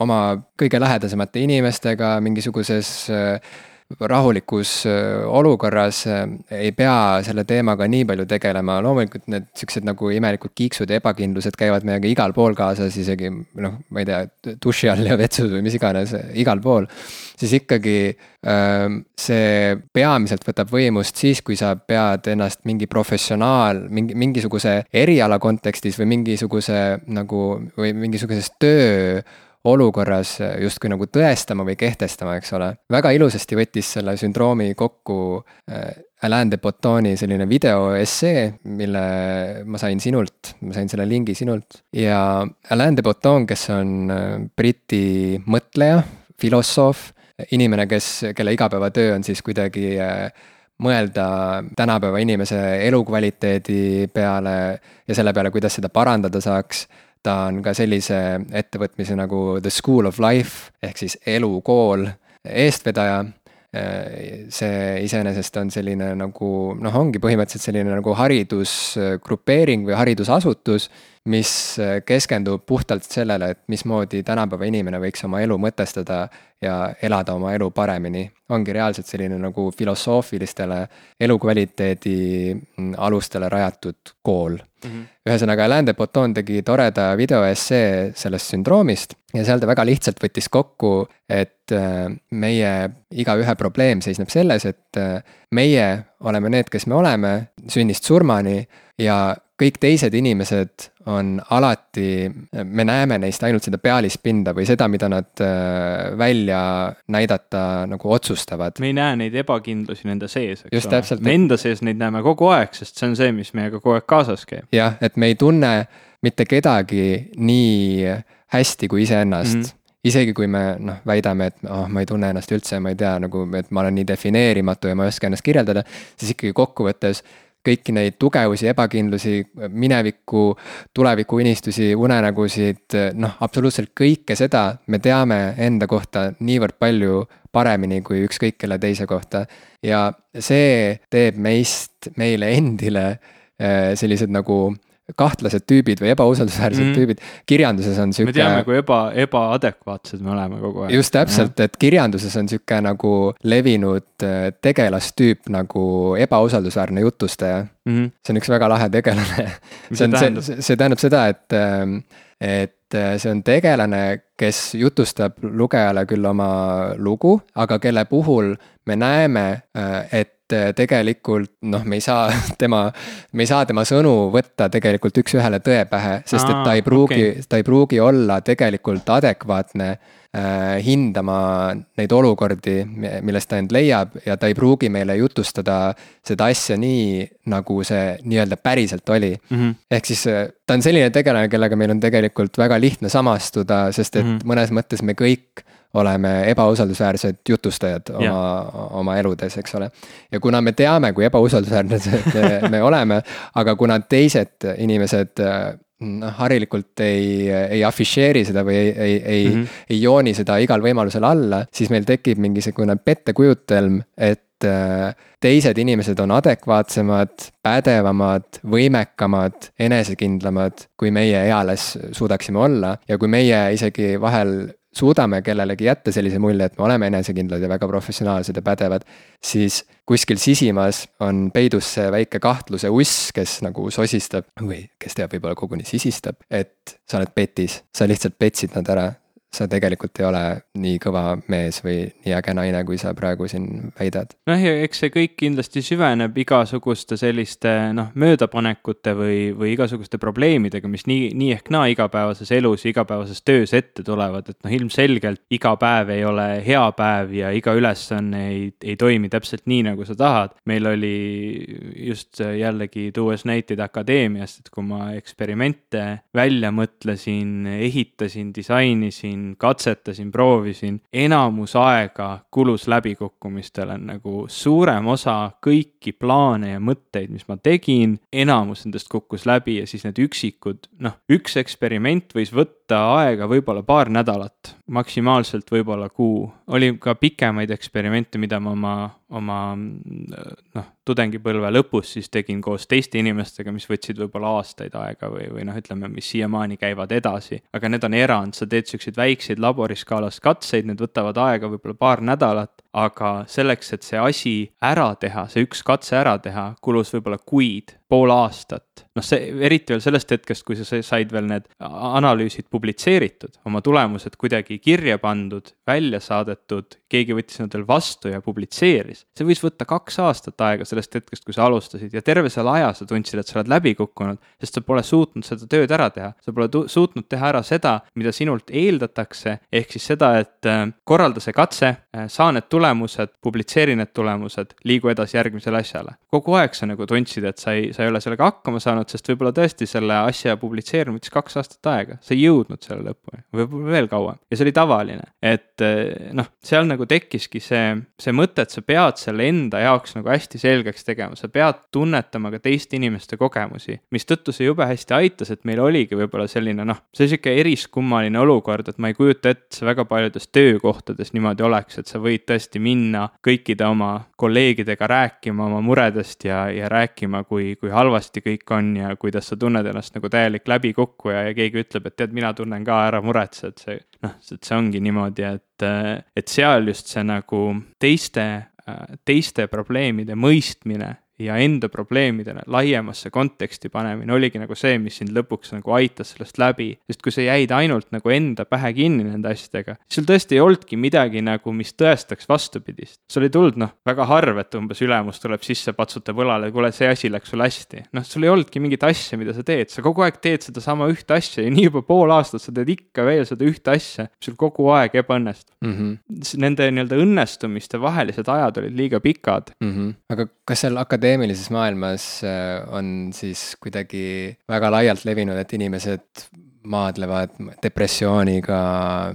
oma kõige lähedasemate inimestega mingisuguses äh, rahulikus äh, olukorras äh, ei pea selle teemaga nii palju tegelema, loomulikult need siuksed nagu imelikud kiiksud ja ebakindlused käivad meiega igal pool kaasas, isegi noh, ma ei tea, duši all ja vetsus või mis iganes, igal pool. siis ikkagi ähm, see peamiselt võtab võimust siis, kui sa pead ennast mingi professionaal, mingi, mingisuguse eriala kontekstis või mingisuguse nagu või mingisuguses töö olukorras justkui nagu tõestama või kehtestama, eks ole. väga ilusasti võttis selle sündroomi kokku äh, Alain de Botoni selline videoessee, mille ma sain sinult, ma sain selle lingi sinult. ja Alain de Botton, kes on äh, Briti mõtleja, filosoof, inimene, kes, kelle igapäevatöö on siis kuidagi mõelda tänapäeva inimese elukvaliteedi peale ja selle peale, kuidas seda parandada saaks ta on ka sellise ettevõtmise nagu The School of Life ehk siis elukool eestvedaja. see iseenesest on selline nagu noh, ongi põhimõtteliselt selline nagu haridusgrupeering või haridusasutus mis äh, keskendub puhtalt sellele, et mismoodi tänapäeva inimene võiks oma elu mõtestada ja elada oma elu paremini. ongi reaalselt selline nagu filosoofilistele elukvaliteedi mm, alustele rajatud kool mm. -hmm. ühesõnaga, Alain de Botton tegi toreda videoessee sellest sündroomist ja seal ta väga lihtsalt võttis kokku, et äh, meie igaühe probleem seisneb selles, et äh, meie oleme need, kes me oleme sünnist surmani ja kõik teised inimesed on alati, me näeme neist ainult seda pealispinda või seda, mida nad äh, välja näidata nagu otsustavad. me ei näe neid ebakindlusi nende sees, eks ole. me enda sees neid näeme kogu aeg, sest see on see, mis meiega kogu aeg kaasas käib. jah, et me ei tunne mitte kedagi nii hästi kui iseennast mm. -hmm isegi kui me noh, väidame, et oh, ma ei tunne ennast üldse, ma ei tea nagu, et ma olen nii defineerimatu ja ma ei oska ennast kirjeldada, siis ikkagi kokkuvõttes kõiki neid tugevusi, ebakindlusi, mineviku, tuleviku unistusi, unenägusid, noh, absoluutselt kõike seda me teame enda kohta niivõrd palju paremini kui ükskõik kelle teise kohta. ja see teeb meist, meile endile eh, sellised nagu kahtlased tüübid või ebausaldusväärsed mm. tüübid. kirjanduses on sihuke. me teame, kui eba, ebaadekvaatsed me oleme kogu aeg. just täpselt, et kirjanduses on sihuke nagu levinud äh, tegelastüüp nagu ebausaldusväärne jutustaja mm. -hmm. see on üks väga lahe tegelane. [laughs] see on, see, see tähendab seda, et, ähm, et äh, see on tegelane, kes jutustab lugejale küll oma lugu, aga kelle puhul me näeme, äh, et tegelikult noh, me ei saa [laughs] tema, me ei saa tema sõnu võtta tegelikult üks-ühele tõe pähe, sest et ta ei pruugi okay., ta ei pruugi olla tegelikult adekvaatne äh, hindama neid olukordi, milles ta end leiab ja ta ei pruugi meile jutustada seda asja nii, nagu see nii-öelda päriselt oli mm. -hmm. ehk siis äh, ta on selline tegelane, kellega meil on tegelikult väga lihtne samastuda, sest et mm -hmm. mõnes mõttes me kõik oleme ebausaldusväärsed jutustajad oma, oma eludes, eks ole. ja kuna me teame, kui ebausaldusväärsed me, me oleme, aga kuna teised inimesed noh, harilikult ei, ei afišeeri seda või ei, ei, ei mm, -hmm. ei jooni seda igal võimalusel alla, siis meil tekib mingisugune pettekujutelm, et teised inimesed on adekvaatsemad, pädevamad, võimekamad, enesekindlamad, kui meie eales suudaksime olla ja kui meie isegi vahel suudame kellelegi jätta sellise mulje, et me oleme enesekindlad ja väga professionaalsed ja pädevad, siis kuskil sisimas on peidus see väike kahtluse uss, kes nagu sosistab või kes teab, võib-olla koguni sisistab, et sa oled petis, sa lihtsalt petsid nad ära sa tegelikult ei ole nii kõva mees või nii äge naine, kui sa praegu siin väidad. noh, ja eks see kõik kindlasti süveneb igasuguste selliste noh, möödapanekute või, või igasuguste probleemidega, mis nii, nii ehk naa igapäevases elus ja igapäevases töös ette tulevad, et noh, ilmselgelt iga päev ei ole hea päev ja iga ülesanne ei, ei toimi täpselt nii, nagu sa tahad. meil oli just jällegi tuues näiteid akadeemiast, et kui ma eksperimente välja mõtlesin, ehitasin, disainisin, tegin, katsetasin, proovisin, enamus aega kulus läbikukkumistele, nagu suurem osa kõiki plaane ja mõtteid, mis ma tegin, enamus nendest kukkus läbi ja siis need üksikud, noh, üks eksperiment võis võtta aega võib-olla paar nädalat, maksimaalselt võib-olla kuu. oli ka pikemaid eksperimente, mida ma oma, oma noh, tudengipõlve lõpus siis tegin koos teiste inimestega, mis võtsid võib-olla aastaid aega või, või noh, ütleme, mis siiamaani käivad edasi. aga need on erand, sa teed siukseid väikseid laboriskaalas katseid, need võtavad aega võib-olla paar nädalat, aga selleks, et see asi ära teha, see üks katse ära teha, kulus võib-olla kuid, pool aastat. noh, see eriti veel sellest hetkest, kui sa said veel need analüüsid publitseeritud, oma tulemused kuidagi kirja pandud, välja saadetud, keegi võttis nad veel vastu ja publitseeris. see võis võtta kaks aastat aega sellest hetkest, kui sa alustasid ja terve selle aja sa tundsid, et sa oled läbi kukkunud, sest sa pole suutnud seda tööd ära teha. sa pole suutnud teha ära seda, mida sinult eeldatakse, ehk siis seda, et äh, korralda see katse, saa need tulemused publitseeri need tulemused, liigu edasi järgmisele asjale. kogu aeg sa nagu tundsid, et sa ei, sa ei ole sellega hakkama saanud, sest võib-olla tõesti selle asja publitseerimine võttis kaks aastat aega, sa ei jõudnud selle lõpuni, võib-olla veel kauem. ja see oli tavaline, et eh, noh, seal nagu tekkiski see, see mõte, et sa pead selle enda jaoks nagu hästi selgeks tegema, sa pead tunnetama ka teiste inimeste kogemusi. mistõttu see jube hästi aitas, et meil oligi võib-olla selline noh, see sihuke eriskummaline olukord, et ma ei kujuta ette, see väga paljudes töökohtades niimoodi oleks, et sa võid tõesti minna kõikide oma kolleegidega rääkima oma muredest ja, ja rääkima, kui, kui halvasti kõik on ja kuidas sa tunned ennast nagu täielik läbikukkuja ja keegi ütleb, et tead, mina tunnen ka, ära muretse, et see noh, et see ongi niimoodi, et, et seal just see nagu teiste, teiste probleemide mõistmine ja enda probleemidele laiemasse konteksti panemine oligi nagu see, mis sind lõpuks nagu aitas sellest läbi. sest kui sa jäid ainult nagu enda pähe kinni nende asjadega, siis sul tõesti ei olnudki midagi nagu, mis tõestaks vastupidist. sul ei tulnud noh, väga harv, et umbes ülemus tuleb sisse, patsutab õlale, kuule, see asi läks sul hästi. noh, sul ei olnudki mingit asja, mida sa teed, sa kogu aeg teed sedasama ühte asja ja nii juba pool aastat sa teed ikka veel seda ühte asja, sul kogu aeg ebaõnnestub mm. -hmm. Nende nii-öelda õnnestumiste vahelised ajad olid liiga pikad mm. -hmm. aga kas seal akadeemias akadeemilises maailmas äh, on siis kuidagi väga laialt levinud, et inimesed maadlevad depressiooniga,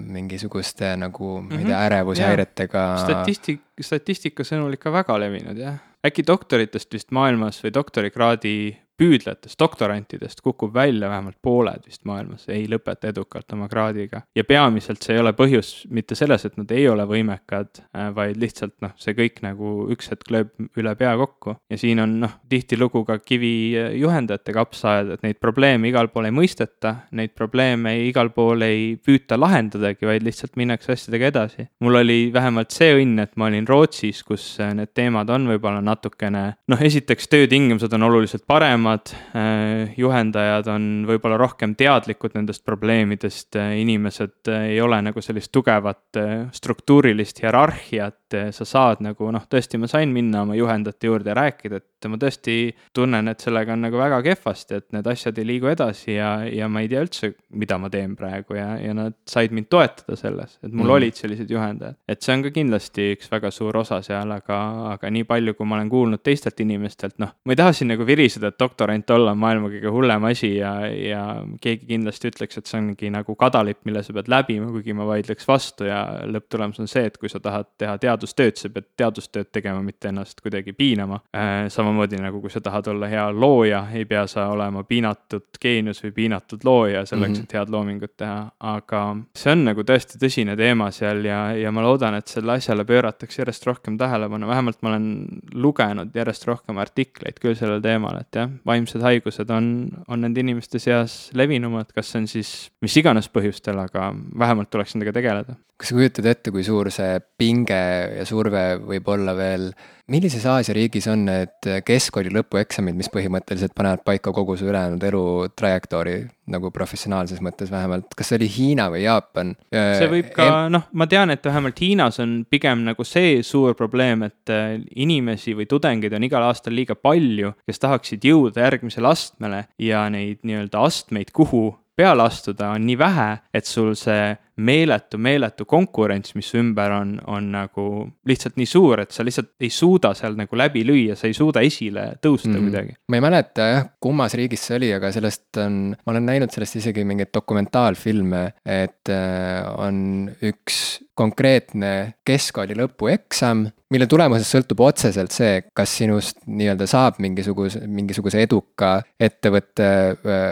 mingisuguste nagu ma ei tea, mhm. ärevushäiretega. statistik, statistika sõnul ikka väga levinud jah. äkki doktoritest vist maailmas või doktorikraadi püüdletest, doktorantidest kukub välja vähemalt pooled vist maailmas, ei lõpeta edukalt oma kraadiga. ja peamiselt see ei ole põhjus mitte selles, et nad ei ole võimekad, äh, vaid lihtsalt noh, see kõik nagu üks hetk lööb üle pea kokku. ja siin on noh, tihtilugu ka kivijuhendajate kapsaaed, et neid probleeme igal pool ei mõisteta, neid probleeme igal pool ei püüta lahendadagi, vaid lihtsalt minnakse asjadega edasi. mul oli vähemalt see õnn, et ma olin Rootsis, kus äh, need teemad on võib-olla natukene noh, esiteks töötingimused on oluliselt paremad paremad, äh, juhendajad on võib-olla rohkem teadlikud nendest probleemidest, äh, inimesed äh, ei ole nagu sellist tugevat struktuurilist hierarhiat, sa saad nagu noh, tõesti, ma sain minna oma juhendajate juurde ja rääkida, et et ma tõesti tunnen, et sellega on nagu väga kehvasti, et need asjad ei liigu edasi ja, ja ma ei tea üldse, mida ma teen praegu ja, ja nad said mind toetada selles, et mul mm. olid sellised juhendajad. et see on ka kindlasti üks väga suur osa seal, aga, aga nii palju, kui ma olen kuulnud teistelt inimestelt, noh, ma ei taha siin nagu viriseda, et doktorant olla on maailma kõige hullem asi ja, ja keegi kindlasti ütleks, et see ongi nagu kadalipp, mille sa pead läbima, kuigi ma vaidleks vastu ja lõpptulemus on see, et kui sa tahad teha teadustööd, sa pead teadustööd tegema, mitte ennast kuidagi piinama. Äh, samamoodi samamoodi nagu kui sa tahad olla hea looja, ei pea sa olema piinatud geenius või piinatud looja selleks mm, -hmm. et head loomingut teha, aga see on nagu tõesti tõsine teema seal ja, ja ma loodan, et selle asjale pööratakse järjest rohkem tähelepanu, vähemalt ma olen lugenud järjest rohkem artikleid küll sellel teemal, et jah, vaimsed haigused on, on nende inimeste seas levinumad, kas see on siis mis iganes põhjustel, aga vähemalt tuleks nendega tegeleda. kas sa kujutad ette, kui suur see pinge ja surve võib olla veel millises Aasia riigis on need keskkooli lõpueksamid, mis põhimõtteliselt panevad paika kogu su ülejäänud elu trajektoori nagu professionaalses mõttes vähemalt, kas see oli Hiina või Jaapan? see võib ka em..., noh, ma tean, et vähemalt Hiinas on pigem nagu see suur probleem, et äh, inimesi või tudengeid on igal aastal liiga palju, kes tahaksid jõuda järgmisele astmele ja neid nii-öelda astmeid, kuhu peale astuda on nii vähe, et sul see meeletu, meeletu konkurents, mis ümber on, on nagu lihtsalt nii suur, et sa lihtsalt ei suuda seal nagu läbi lüüa, sa ei suuda esile tõusta mm. kuidagi. ma ei mäleta jah, kummas riigis see oli, aga sellest on, ma olen näinud sellest isegi mingeid dokumentaalfilme, et äh, on üks konkreetne keskkooli lõpueksam, mille tulemusest sõltub otseselt see, kas sinust nii-öelda saab mingisuguse, mingisuguse eduka ettevõtte äh,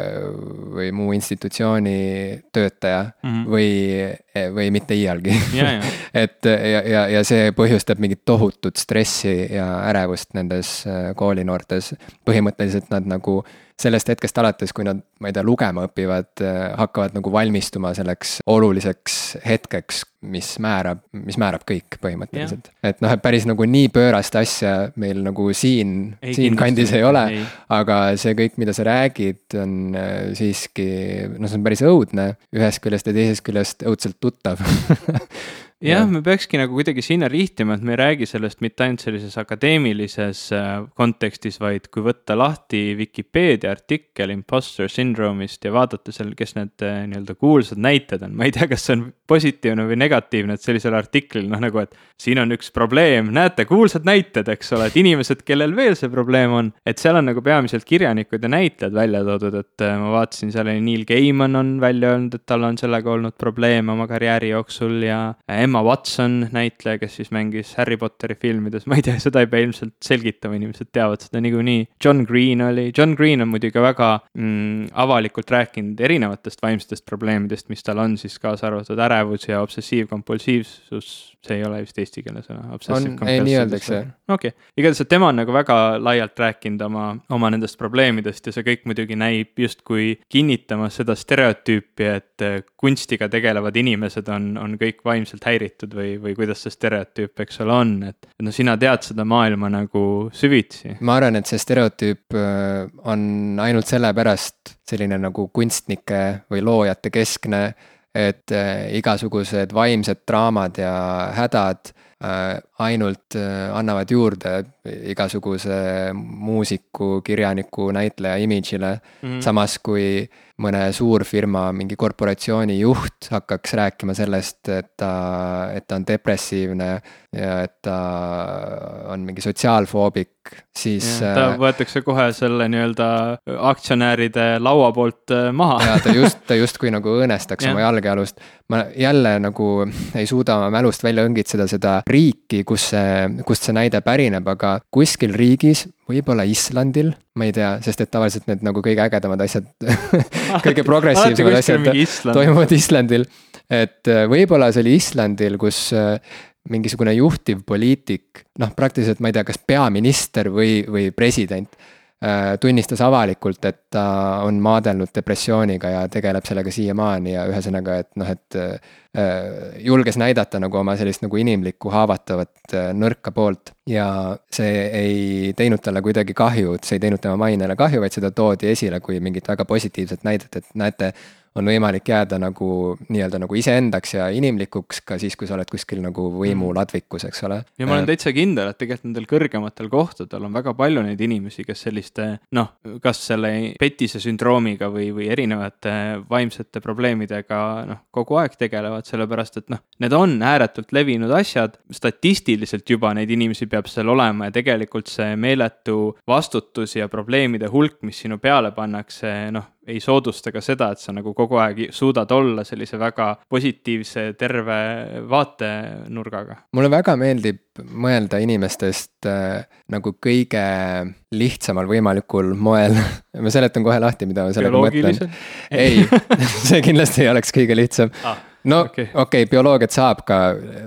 või muu institutsiooni töötaja mm -hmm. või või mitte iialgi [laughs] et ja, ja, ja see põhjustab mingit tohutut stressi ja ärevust nendes äh, koolinoortes. põhimõtteliselt nad nagu sellest hetkest alates, kui nad, ma ei tea, lugema õpivad, äh, hakkavad nagu valmistuma selleks oluliseks hetkeks, mis määrab, mis määrab kõik põhimõtteliselt. et noh, et päris nagu nii pöörast asja meil nagu siin, siinkandis ei ole, aga see kõik, mida sa räägid, on äh, siiski, noh, see on päris õudne. Ühest küljest ja teisest küljest õudselt tuttav [laughs] jah, me peakski nagu kuidagi sinna rihtima, et me ei räägi sellest mitte ainult sellises akadeemilises äh, kontekstis, vaid kui võtta lahti Vikipeedia artikkel imposter syndrome'ist ja vaadata seal, kes need äh, nii-öelda kuulsad näited on, ma ei tea, kas see on positiivne või negatiivne, et sellisel artiklil noh, nagu, et siin on üks probleem, näete, kuulsad näited, eks ole, et inimesed, kellel veel see probleem on, et seal on nagu peamiselt kirjanikud ja näitlejad välja toodud, et äh, ma vaatasin, seal oli Neil Gaiman on välja öelnud, et tal on sellega olnud probleeme oma karjääri jooksul ja Emma Watson, näitleja, kes siis mängis Harry Potteri filmides, ma ei tea, seda ei pea ilmselt selgitama, inimesed teavad seda niikuinii. John Green oli, John Green on muidugi väga mm, avalikult rääkinud erinevatest vaimsetest probleemidest, mis tal on siis kaasa arvatud ärevus ja obsessiivkompulsiivsus see ei ole vist eestikeelne sõna. on, ei nii öeldakse. okei okay., igatahes, tema on nagu väga laialt rääkinud oma, oma nendest probleemidest ja see kõik muidugi näib justkui kinnitamas seda stereotüüpi, et äh, kunstiga tegelevad inimesed on, on kõik vaimselt häiritud või, või kuidas see stereotüüp, eks ole, on, et. noh, sina tead seda maailma nagu süvitsi. ma arvan, et see stereotüüp äh, on ainult sellepärast selline nagu kunstnike või loojate keskne et äh, igasugused vaimsed draamad ja hädad äh, ainult annavad juurde igasuguse muusiku, kirjaniku, näitleja imidžile mm. -hmm. samas kui mõne suurfirma mingi korporatsiooni juht hakkaks rääkima sellest, et ta, et ta on depressiivne ja et ta on mingi sotsiaalfoobik siis. ta võetakse kohe selle nii-öelda aktsionäride laua poolt maha. ja ta just, ta justkui nagu õõnestaks oma jalgealust. ma jälle nagu ei suuda oma mälust välja õngitseda seda riiki, kus see, kust see näide pärineb, aga kuskil riigis, võib-olla Islandil, ma ei tea, sest et tavaliselt need nagu kõige ägedamad asjad [laughs] kõige progressiivsemad asjad toimuvad Islandil. et võib-olla see oli Islandil, kus mingisugune juhtiv poliitik, noh, praktiliselt ma ei tea, kas peaminister või, või president äh, tunnistas avalikult, et ta on maadelnud depressiooniga ja tegeleb sellega siiamaani ja ühesõnaga, et noh, et äh, julges näidata nagu oma sellist nagu inimlikku haavatavat äh, nõrka poolt. ja see ei teinud talle kuidagi kahju, et see ei teinud tema mainele kahju, vaid seda toodi esile kui mingit väga positiivset näidet, et näete on võimalik jääda nagu nii-öelda nagu iseendaks ja inimlikuks ka siis, kui sa oled kuskil nagu võimuladvikus, mm. eks ole. ja ma olen täitsa kindel, et tegelikult nendel kõrgematel kohtadel on väga palju neid inimesi, kes selliste noh, kas selle petise sündroomiga või, või erinevate vaimsete probleemidega noh, kogu aeg tegelevad, sellepärast et noh, need on ääretult levinud asjad, statistiliselt juba neid inimesi peab seal olema ja tegelikult see meeletu vastutus ja probleemide hulk, mis sinu peale pannakse, noh, ei soodusta ka seda, et sa nagu kogu aeg suudad olla sellise väga positiivse, terve vaatenurgaga. mulle väga meeldib mõelda inimestest äh, nagu kõige lihtsamal võimalikul moel [laughs] ma seletan kohe lahti, mida ma sellega mõtlen. ei [laughs] see kindlasti ei oleks kõige lihtsam ah no okei okay. okay,, bioloogiat saab ka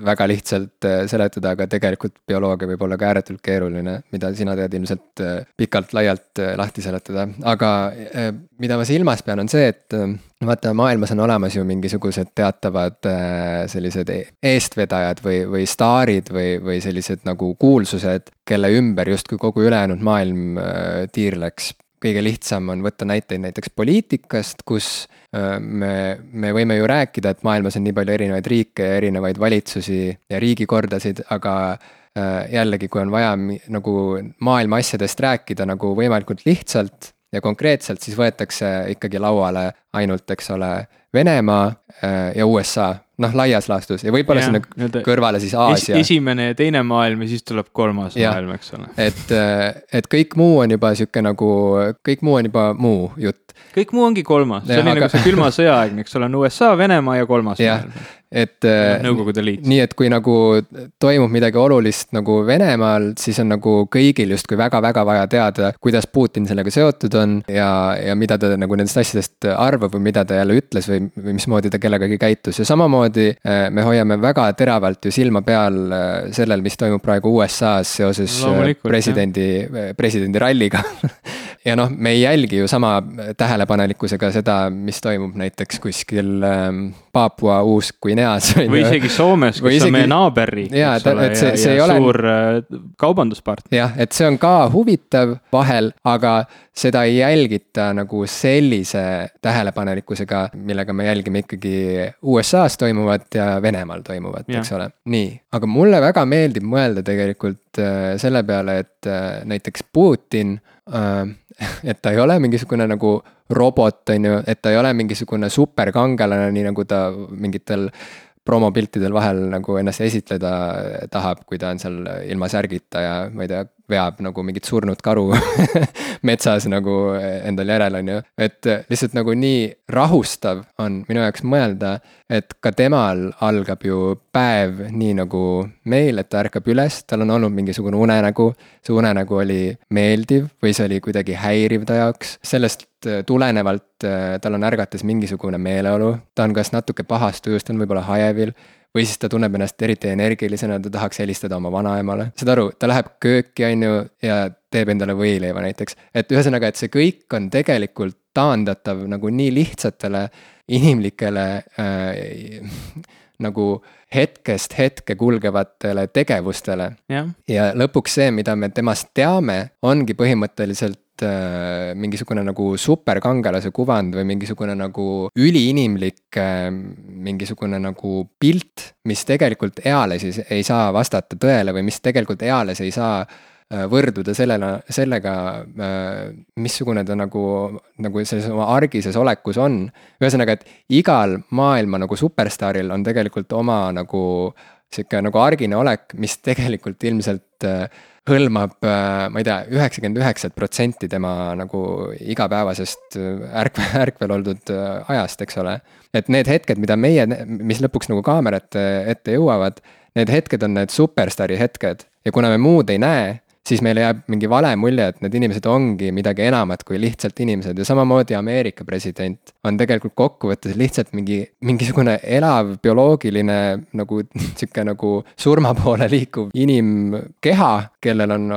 väga lihtsalt äh, seletada, aga tegelikult bioloogia võib olla ka ääretult keeruline, mida sina tead ilmselt äh, pikalt-laialt äh, lahti seletada, aga mida ma silmas pean, on see, et vaata, maailmas on olemas ju mingisugused teatavad sellised e-, eestvedajad või, või staarid või, või sellised nagu kuulsused, kelle ümber justkui kogu ülejäänud maailm tiirleks kõige lihtsam on võtta näiteid näiteks poliitikast, kus me, me võime ju rääkida, et maailmas on nii palju erinevaid riike ja erinevaid valitsusi ja riigikordasid, aga jällegi, kui on vaja nagu maailma asjadest rääkida nagu võimalikult lihtsalt ja konkreetselt, siis võetakse ikkagi lauale ainult, eks ole, Venemaa ja USA noh, laias laastus ja võib-olla sinna kõrvale siis Aasia es. esimene ja teine maailm ja siis tuleb kolmas ja. maailm, eks ole. et, et kõik muu on juba sihuke nagu, kõik muu on juba muu jutt. kõik muu ongi kolmas, see oli aga... nagu see külma sõja aegne, eks ole, on USA, Venemaa ja kolmas ja. maailm et äh, Nõukogude Liit. nii et kui nagu toimub midagi olulist nagu Venemaal, siis on nagu kõigil justkui väga-väga vaja teada, kuidas Putin sellega seotud on ja, ja mida ta nagu nendest asjadest arvab või mida ta jälle ütles või, või mismoodi ta kellegagi käitus. Ja samamoodi äh, me hoiame väga teravalt ju silma peal äh, sellel, mis toimub praegu USA-s seoses presidendi, presidendi ralliga [laughs] ja noh, me ei jälgi ju sama tähelepanelikkusega seda, mis toimub näiteks kuskil ähm, Papua Uus-Guineas. või [laughs] isegi Soomes, kus isegi... on meie naaberriik, eks ole, ja, see ja ole... suur äh, kaubanduspartner. jah, et see on ka huvitav vahel, aga seda ei jälgita nagu sellise tähelepanelikkusega, millega me jälgime ikkagi USA-s toimuvat ja Venemaal toimuvat, eks ole. nii, aga mulle väga meeldib mõelda tegelikult äh, selle peale, et äh, näiteks Putin et ta ei ole mingisugune nagu robot, on ju, et ta ei ole mingisugune superkangelane, nii nagu ta mingitel promopiltidel vahel nagu ennast esitleda tahab, kui ta on seal ilma särgita ja ma ei tea, veab nagu mingit surnud karu [laughs] metsas nagu endal järel, on ju. et lihtsalt nagu nii rahustav on minu jaoks mõelda, et ka temal algab ju päev nii nagu meil, et ta ärkab üles, tal on olnud mingisugune unenägu. see unenägu oli meeldiv või see oli kuidagi häiriv ta jaoks, sellest tulenevalt tal on ärgates mingisugune meeleolu, ta on kas natuke pahast tujust, ta on võib-olla hajevil või siis ta tunneb ennast eriti energilisena, ta tahaks helistada oma vanaemale, saad aru, ta läheb kööki, on ju, ja teeb endale võileiva näiteks. et ühesõnaga, et see kõik on tegelikult taandatav nagu nii lihtsatele inimlikele äh, nagu hetkest hetke kulgevatele tegevustele. ja lõpuks see, mida me temast teame, ongi põhimõtteliselt mingisugune nagu superkangelase kuvand või mingisugune nagu üliinimlik äh, mingisugune nagu pilt, mis tegelikult eales ei, ei saa vastata tõele või mis tegelikult eales ei saa äh, võrduda sellele, sellega, äh, missugune ta nagu, nagu selles oma argises olekus on. ühesõnaga, et igal maailma nagu superstaaril on tegelikult oma nagu sihuke nagu argine olek, mis tegelikult ilmselt äh, hõlmab, äh, ma ei tea, üheksakümmend üheksat protsenti tema nagu igapäevasest ärk-, [laughs] ärkvel oldud ajast, eks ole. et need hetked, mida meie, mis lõpuks nagu kaamerate ette jõuavad, need hetked on need superstaari hetked ja kuna me muud ei näe siis meile jääb mingi vale mulje, et need inimesed ongi midagi enamat kui lihtsalt inimesed. Ja samamoodi Ameerika president on tegelikult kokkuvõttes lihtsalt mingi, mingisugune elav bioloogiline nagu [laughs] sihuke nagu surma poole liikuv inimkeha, kellel on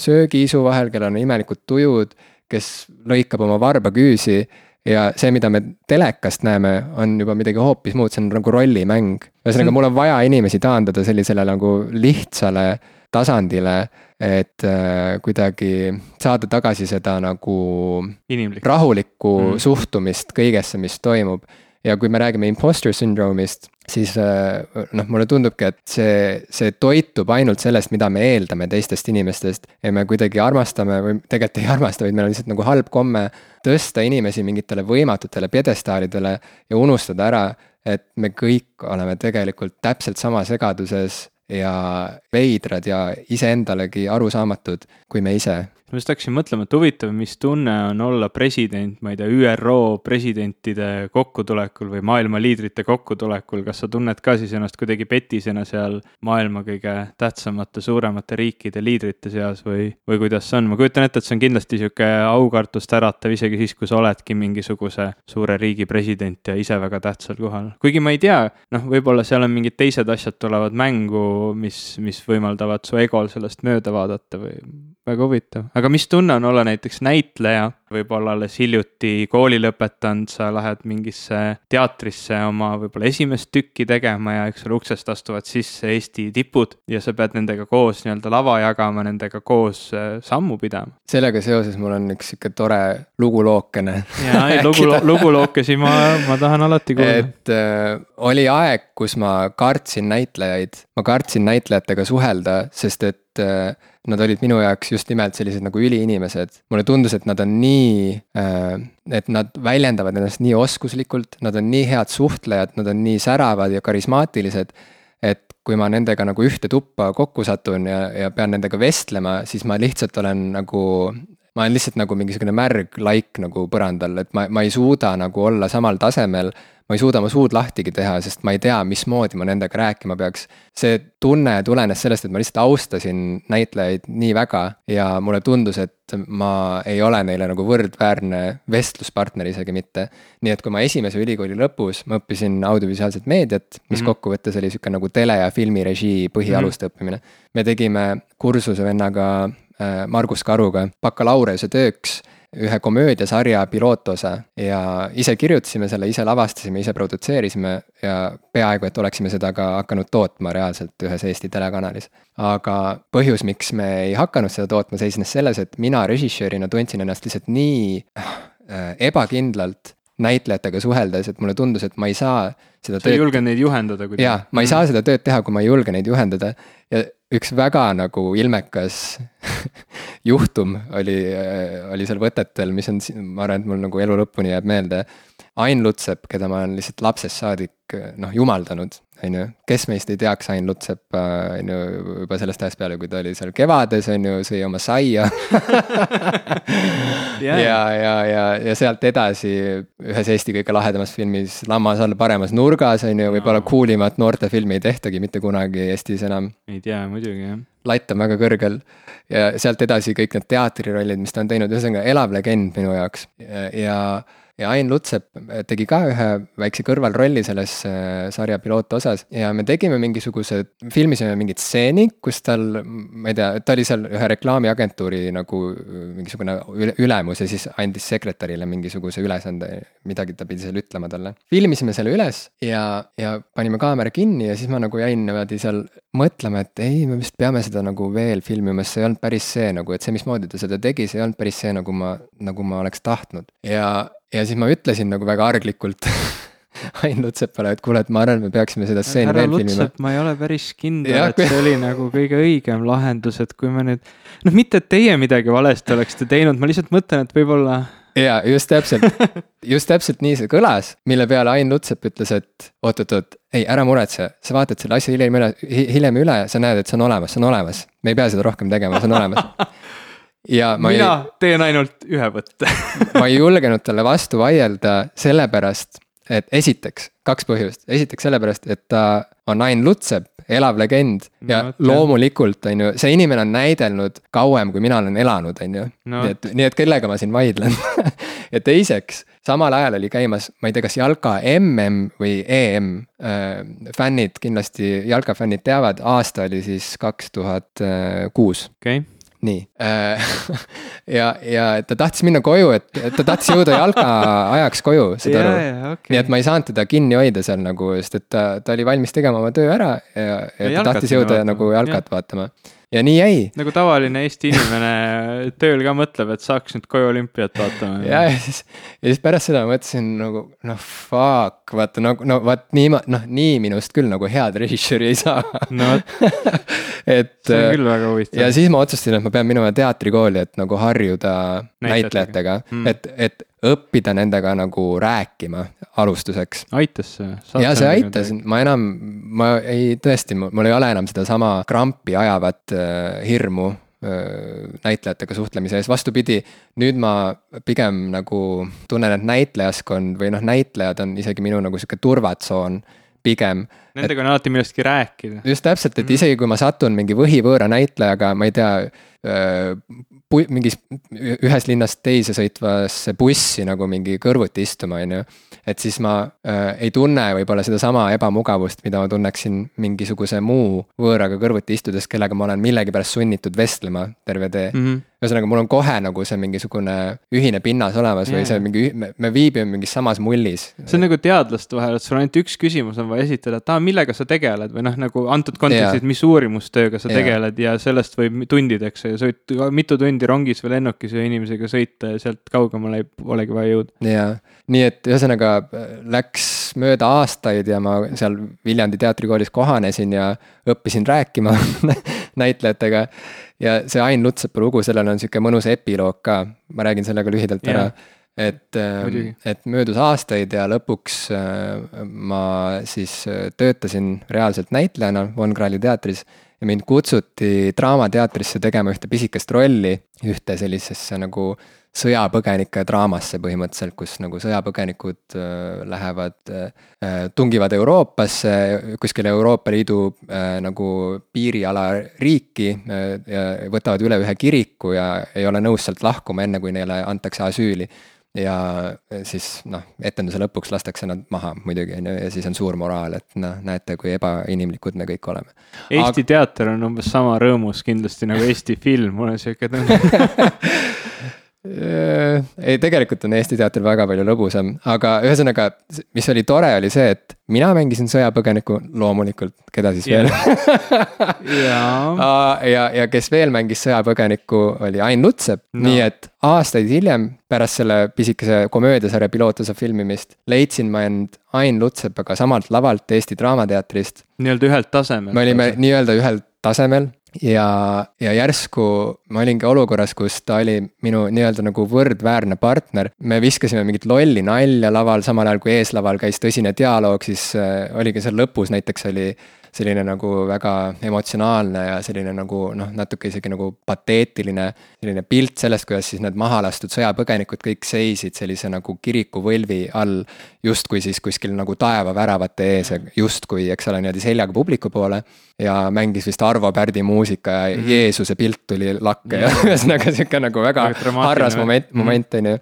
söögiisu vahel, kellel on imelikud tujud, kes lõikab oma varbaküüsi. Ja see, mida me telekast näeme, on juba midagi hoopis muud, see on nagu rollimäng. ühesõnaga, mul on vaja inimesi taandada sellisele nagu lihtsale tasandile, et äh, kuidagi saada tagasi seda nagu Inimlik. rahulikku mm. suhtumist kõigesse, mis toimub. ja kui me räägime imposter syndrome'ist, siis äh, noh, mulle tundubki, et see, see toitub ainult sellest, mida me eeldame teistest inimestest. ja me kuidagi armastame või tegelikult ei armasta, vaid meil on lihtsalt nagu halb komme tõsta inimesi mingitele võimatutele pjedestaalidele ja unustada ära, et me kõik oleme tegelikult täpselt sama segaduses ja veidrad ja iseendalegi arusaamatud kui me ise ma just hakkasin mõtlema, et huvitav, mis tunne on olla president, ma ei tea, ÜRO presidentide kokkutulekul või maailma liidrite kokkutulekul, kas sa tunned ka siis ennast kuidagi petisena seal maailma kõige tähtsamate, suuremate riikide liidrite seas või, või kuidas see on, ma kujutan ette, et see on kindlasti sihuke aukartust äratav isegi siis, kui sa oledki mingisuguse suure riigi president ja ise väga tähtsal kohal. kuigi ma ei tea, noh, võib-olla seal on mingid teised asjad tulevad mängu, mis, mis võimaldavad su egol sellest mööda vaadata või väga huvitav, aga mis tunne on olla näiteks näitleja, võib-olla alles hiljuti kooli lõpetanud, sa lähed mingisse teatrisse oma võib-olla esimest tükki tegema ja eks ole, uksest astuvad sisse Eesti tipud ja sa pead nendega koos nii-öelda lava jagama, nendega koos äh, sammu pidama. sellega seoses mul on üks sihuke tore lugulookene. jaa, ei [laughs] lugu, lugulookesi ma, ma tahan alati kuulda. et äh, oli aeg, kus ma kartsin näitlejaid, ma kartsin näitlejatega suhelda, sest et äh, nad olid minu jaoks just nimelt sellised nagu üliinimesed. mulle tundus, et nad on nii äh,, et nad väljendavad ennast nii oskuslikult, nad on nii head suhtlejad, nad on nii säravad ja karismaatilised. et kui ma nendega nagu ühte tuppa kokku satun ja, ja pean nendega vestlema, siis ma lihtsalt olen nagu ma olen lihtsalt nagu mingisugune märg laik nagu põrandal, et ma, ma ei suuda nagu olla samal tasemel ma ei suuda oma suud lahtigi teha, sest ma ei tea, mismoodi ma nendega rääkima peaks. see tunne tulenes sellest, et ma lihtsalt austasin näitlejaid nii väga ja mulle tundus, et ma ei ole neile nagu võrdväärne vestluspartner isegi mitte. nii et kui ma esimese ülikooli lõpus, ma õppisin audiovisuaalset meediat, mis mm -hmm. kokkuvõttes oli sihuke nagu tele- ja filmirežii põhialuste mm -hmm. õppimine. me tegime kursuse vennaga Margus Karuga bakalaureuse tööks ühe komöödiasarja pilootosa ja ise kirjutasime selle, ise lavastasime, ise produtseerisime ja peaaegu, et oleksime seda ka hakanud tootma reaalselt ühes Eesti telekanalis. aga põhjus, miks me ei hakanud seda tootma, seisnes selles, et mina režissöörina tundsin ennast lihtsalt nii äh, ebakindlalt näitlejatega suheldes, et mulle tundus, et ma ei saa seda sa ei julge neid juhendada kuidagi? jaa, ma ei saa seda tööd teha, kui ma ei julge neid juhendada ja üks väga nagu ilmekas [laughs] juhtum oli, oli seal võtetel, mis on, ma arvan, et mul nagu elu lõpuni jääb meelde. Ain Lutsepp, keda ma olen lihtsalt lapsest saadik noh, jumaldanud, on ju, kes meist ei teaks Ain Lutseppa, on ju, juba sellest ajast peale, kui ta oli seal Kevades, on ju, sõi oma saia. [laughs] Ja, ja, ja, ja, ja sealt edasi ühes Eesti kõige lahedamas filmis Lammas all paremas nurgas, on ju, võib-olla cool imat noortefilmi ei tehtagi mitte kunagi Eestis enam. ei tea, muidugi jah. Latt on väga kõrgel. Ja sealt edasi kõik need teatrirollid, mis ta on teinud, ühesõnaga elav legend minu jaoks. Ja, ja ja Ain Lutsepp tegi ka ühe väikse kõrvalrolli selles äh, sarja pilootosas ja me tegime mingisuguse, filmisime mingit stseeni, kus tal, ma ei tea, ta oli seal ühe reklaamiagentuuri nagu äh, mingisugune ülemus ja siis andis sekretärile mingisuguse ülesande, midagi ta pidi seal ütlema talle. filmisime selle üles ja, ja panime kaamera kinni ja siis ma nagu jäin niimoodi seal mõtlema, et ei, me vist peame seda nagu veel filmima, sest see ei olnud päris see nagu, et see, mismoodi ta seda tegi, see ei olnud päris see, nagu ma, nagu ma oleks tahtnud ja ja siis ma ütlesin nagu väga arglikult [laughs] Ain Lutsepale, et kuule, et ma arvan, et me peaksime seda stseeni veel filmima. ma ei ole päris kindel, et kui... see oli nagu kõige õigem lahendus, et kui me nüüd, noh, mitte et teie midagi valesti oleksite teinud, ma lihtsalt mõtlen, et võib-olla ja just täpselt, [laughs] just täpselt nii see kõlas, mille peale Ain Lutsepp ütles, et oot-oot-oot, ei, ära muretse, sa vaatad selle asja hiljem üle, hiljem üle, sa näed, et see on olemas, see on olemas. me ei pea seda rohkem tegema, see on olemas. [laughs] ja ma mina ei, teen ainult ühe võtte [laughs] ma ei julgenud talle vastu vaielda sellepärast, et esiteks, kaks põhjust, esiteks sellepärast, et ta on Ain Lutsepp, elav legend. Ja no, loomulikult, on ju, see inimene on näidelnud kauem, kui mina olen elanud, on ju no.. nii et, nii et kellega ma siin vaidlen? [laughs] Ja teiseks, samal ajal oli käimas, ma ei tea, kas jalka mm või em äh,. fännid kindlasti, jalkafännid teavad, aasta oli siis kaks tuhat kuus. okei. okay nii äh, [laughs] ja, ja ta tahtis minna koju, et, et ta tahtis jõuda jalka ajaks koju, saad aru. Okay. nii et ma ei saanud teda kinni hoida seal nagu, sest et ta, ta oli valmis tegema oma töö ära ja, ja, ja ta tahtis jõuda vaatama. nagu jalkat ja. vaatama ja nii jäi. nagu tavaline Eesti inimene tööl ka mõtleb, et saaks nüüd koju olümpiat vaatama. ja, ja siis, ja siis pärast seda mõtlesin nagu noh, fuck, vaata nagu no vaat nii noh, nii minust küll nagu head režissööri ei saa. no vot [laughs] et. see on küll väga huvitav. ja siis ma otsustasin, et ma pean minema teatrikooli, et nagu harjuda näitlejatega, mm. et, et õppida nendega nagu rääkima alustuseks. aitas see? ja see aitas, ma enam, ma ei, tõesti, mul ei ole enam sedasama krampi ajavat äh, hirmu äh, näitlejatega suhtlemise ees, vastupidi, nüüd ma pigem nagu tunnen, et näitlejaskond või noh, näitlejad on isegi minu nagu sihuke turvatsoon pigem. Nendega et, on alati millestki rääkida. just täpselt, et mm. isegi kui ma satun mingi võhivõõra näitlejaga, ma ei tea, mingis ühest linnast teise sõitvasse bussi nagu mingi kõrvuti istuma, on ju. et siis ma äh, ei tunne võib-olla sedasama ebamugavust, mida ma tunneksin mingisuguse muu võõraga kõrvuti istudes, kellega ma olen millegipärast sunnitud vestlema terve tee mm. -hmm ühesõnaga, mul on kohe nagu see mingisugune ühine pinnas olemas yeah. või see mingi, me, me viibime mingis samas mullis. see on nagu teadlaste vahel, et sul ainult üks küsimus on vaja esitada, et aa, millega sa tegeled või noh, nagu antud kontekstis yeah., mis uurimustööga sa yeah. tegeled ja sellest võib tundideks ja sa võid mitu tundi rongis või lennukis ühe inimesega sõita ja sealt kaugemale ei olegi vaja jõuda. jaa, nii et ühesõnaga läks mööda aastaid ja ma seal Viljandi teatrikoolis kohanesin ja õppisin rääkima [laughs] näitlejatega ja see Ain Lutsepa lugu, sellel on sihuke mõnus epiloog ka, ma räägin selle ka lühidalt yeah. ära. et, ähm, et möödus aastaid ja lõpuks äh, ma siis äh, töötasin reaalselt näitlejana Von Krahli teatris ja mind kutsuti Draamateatrisse tegema ühte pisikest rolli, ühte sellisesse nagu sõjapõgenike draamasse põhimõtteliselt, kus nagu sõjapõgenikud äh, lähevad, äh, tungivad Euroopasse, kuskile Euroopa Liidu äh, nagu piiriala riiki ja võtavad üle ühe kiriku ja ei ole nõus sealt lahkuma, enne kui neile antakse asüüli ja siis noh, etenduse lõpuks lastakse nad maha muidugi, on ju, ja siis on suur moraal, et noh, näete, kui ebainimlikud me kõik oleme. Eesti Aga... teater on umbes sama rõõmus kindlasti nagu Eesti film, mul on sihuke tunne Äh, [laughs] ei, tegelikult on Eesti teatril väga palju lõbusam, aga ühesõnaga, mis oli tore, oli see, et mina mängisin sõjapõgenikku, loomulikult, keda siis yeah. veel ja, [laughs] ja, ja kes veel mängis sõjapõgenikku, oli Ain Lutsepp no., nii et aastaid hiljem, pärast selle pisikese komöödiasarja pilootosa filmimist, leidsin ma end Ain Lutsepaga samalt lavalt Eesti Draamateatrist. nii-öelda ühelt tasemel. me olime nii-öelda ühel tasemel ja, ja järsku ma olingi olukorras, kus ta oli minu nii-öelda nagu võrdväärne partner. me viskasime mingit lolli nalja laval, samal ajal kui eeslaval käis tõsine dialoog, siis äh, oligi seal lõpus näiteks oli selline nagu väga emotsionaalne ja selline nagu noh, natuke isegi nagu pateetiline. selline pilt sellest, kuidas siis need maha lastud sõjapõgenikud kõik seisid sellise nagu kirikuvõlvi all. justkui siis kuskil nagu taevaväravate ees ja justkui, eks ole, niimoodi seljaga publiku poole. ja mängis vist Arvo Pärdi muusika ja mm -hmm. Jeesuse pilt tuli lakke ja [laughs] ühesõnaga sihuke nagu väga harras moment, moment on ju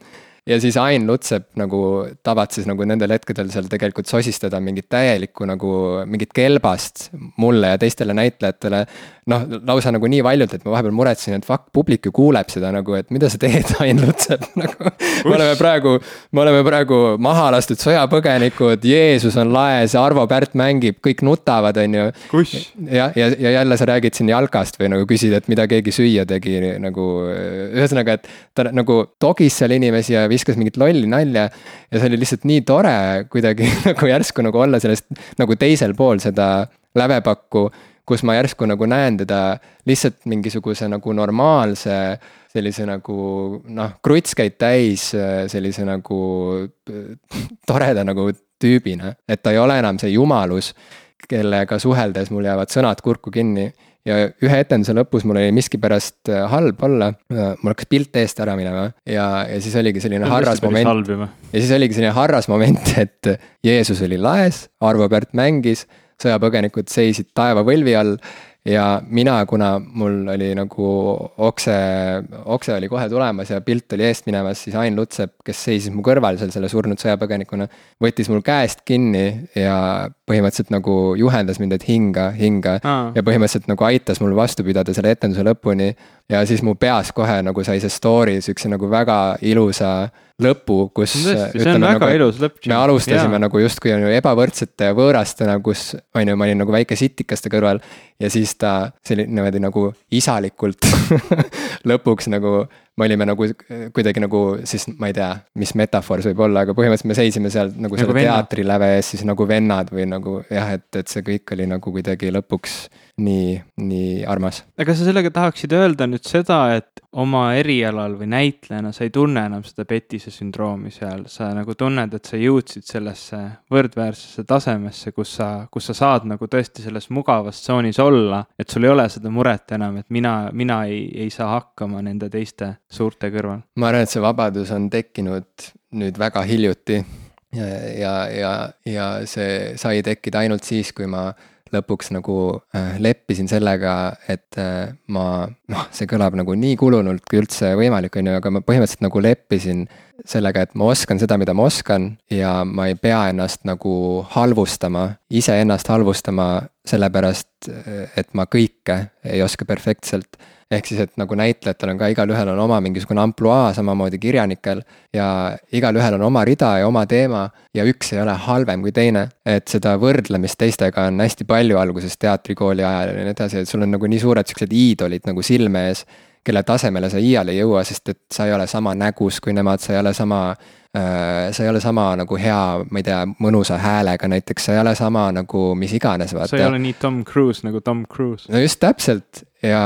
ja siis Ain Lutsepp nagu tavatses nagu nendel hetkedel seal tegelikult sosistada mingit täielikku nagu mingit kelbast mulle ja teistele näitlejatele. noh, lausa nagu nii valjult, et ma vahepeal muretsesin, et fuck, publik ju kuuleb seda nagu, et mida sa teed, [laughs] Ain Lutsepp nagu. me oleme praegu, me oleme praegu maha lastud sõjapõgenikud, Jeesus on laes, Arvo Pärt mängib, kõik nutavad, on ju. ja, ja, ja jälle sa räägid siin jalkast või nagu küsid, et mida keegi süüa tegi nagu ühesõnaga, et ta nagu togis seal inimesi ja viskas mingit lolli nalja. ja see oli lihtsalt nii tore kuidagi [laughs] nagu järsku nagu olla sellest nagu teisel pool seda lävepakku, kus ma järsku nagu näen teda lihtsalt mingisuguse nagu normaalse sellise nagu noh, krutskeid täis sellise nagu toreda nagu tüübina, et ta ei ole enam see jumalus, kellega suheldes mul jäävad sõnad kurku kinni ja ühe etenduse lõpus mul oli miskipärast äh, halb olla, äh, mul hakkas pilt eest ära minema. Ja, ja siis oligi selline harras moment. ja siis oligi selline harras moment, [laughs] et Jeesus oli laes, Arvo Pärt mängis, sõjapõgenikud seisid taevavõlvi all. Ja mina, kuna mul oli nagu okse, okse oli kohe tulemas ja pilt oli eest minemas, siis Ain Lutsepp, kes seisis mu kõrval seal selle surnud sõjapõgenikuna, võttis mul käest kinni ja põhimõtteliselt nagu juhendas mind, et hinga, hinga Aa. ja põhimõtteliselt nagu aitas mul vastu pidada selle etenduse lõpuni. ja siis mu peas kohe nagu sai see story siukse nagu väga ilusa lõpu, kus. see on väga nagu, ilus lõpp. me alustasime Jaa. nagu justkui on ju ebavõrdsete ja võõrastena, kus on ju, ma olin nagu väike sitikaste kõrval. ja siis ta selline niimoodi nagu isalikult [laughs] lõpuks nagu me olime nagu kuidagi nagu siis ma ei tea, mis metafoor see võib olla, aga põhimõtteliselt me seisime seal nagu, nagu selle teatriläve ees siis nagu vennad või nagu jah, et, et see kõik oli nagu kuidagi lõpuks nii, nii armas. aga sa sellega tahaksid öelda nüüd seda, et oma erialal või näitlejana sa ei tunne enam seda petise sündroomi seal, sa nagu tunned, et sa jõudsid sellesse võrdväärsesse tasemesse, kus sa, kus sa saad nagu tõesti selles mugavas tsoonis olla, et sul ei ole seda muret enam, et mina, mina ei, ei saa hakkama nende teiste suurte kõrval. ma arvan, et see vabadus on tekkinud nüüd väga hiljuti ja, ja, ja, ja see sai tekkida ainult siis, kui ma lõpuks nagu äh, leppisin sellega, et äh, ma, noh, see kõlab nagu nii kulunult, kui üldse võimalik, on ju, aga ma põhimõtteliselt nagu leppisin sellega, et ma oskan seda, mida ma oskan ja ma ei pea ennast nagu halvustama, iseennast halvustama sellepärast, et ma kõike ei oska perfektselt ehk siis, et nagu näitlejatel on ka igalühel on oma mingisugune ampluaa, samamoodi kirjanikel. ja igalühel on oma rida ja oma teema ja üks ei ole halvem kui teine. et seda võrdlemist teistega on hästi palju alguses teatrikooli ajal ja nii edasi, et sul on nagu nii suured siuksed iidolid nagu silme ees kelle tasemele sa iial ei jõua, sest et sa ei ole sama nägus kui nemad, sa ei ole sama. Sa ei ole sama nagu hea, ma ei tea, mõnusa häälega näiteks, sa ei ole sama nagu mis iganes, vaata. sa ei ole nii Tom Cruise nagu Tom Cruise. no just täpselt ja,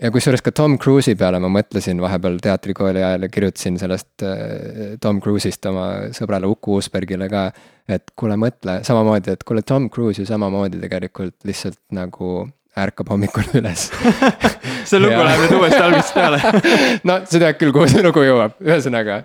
ja kusjuures ka Tom Cruise'i peale ma mõtlesin vahepeal teatrikooli ajal ja kirjutasin sellest äh, Tom Cruise'ist oma sõbrale Uku Uusbergile ka. et kuule, mõtle samamoodi, et kuule, Tom Cruise ju samamoodi tegelikult lihtsalt nagu ärkab hommikul üles [laughs] see lugu läheb nüüd uuesti algusest peale [laughs] no sa tead küll, kuhu see lugu jõuab, ühesõnaga.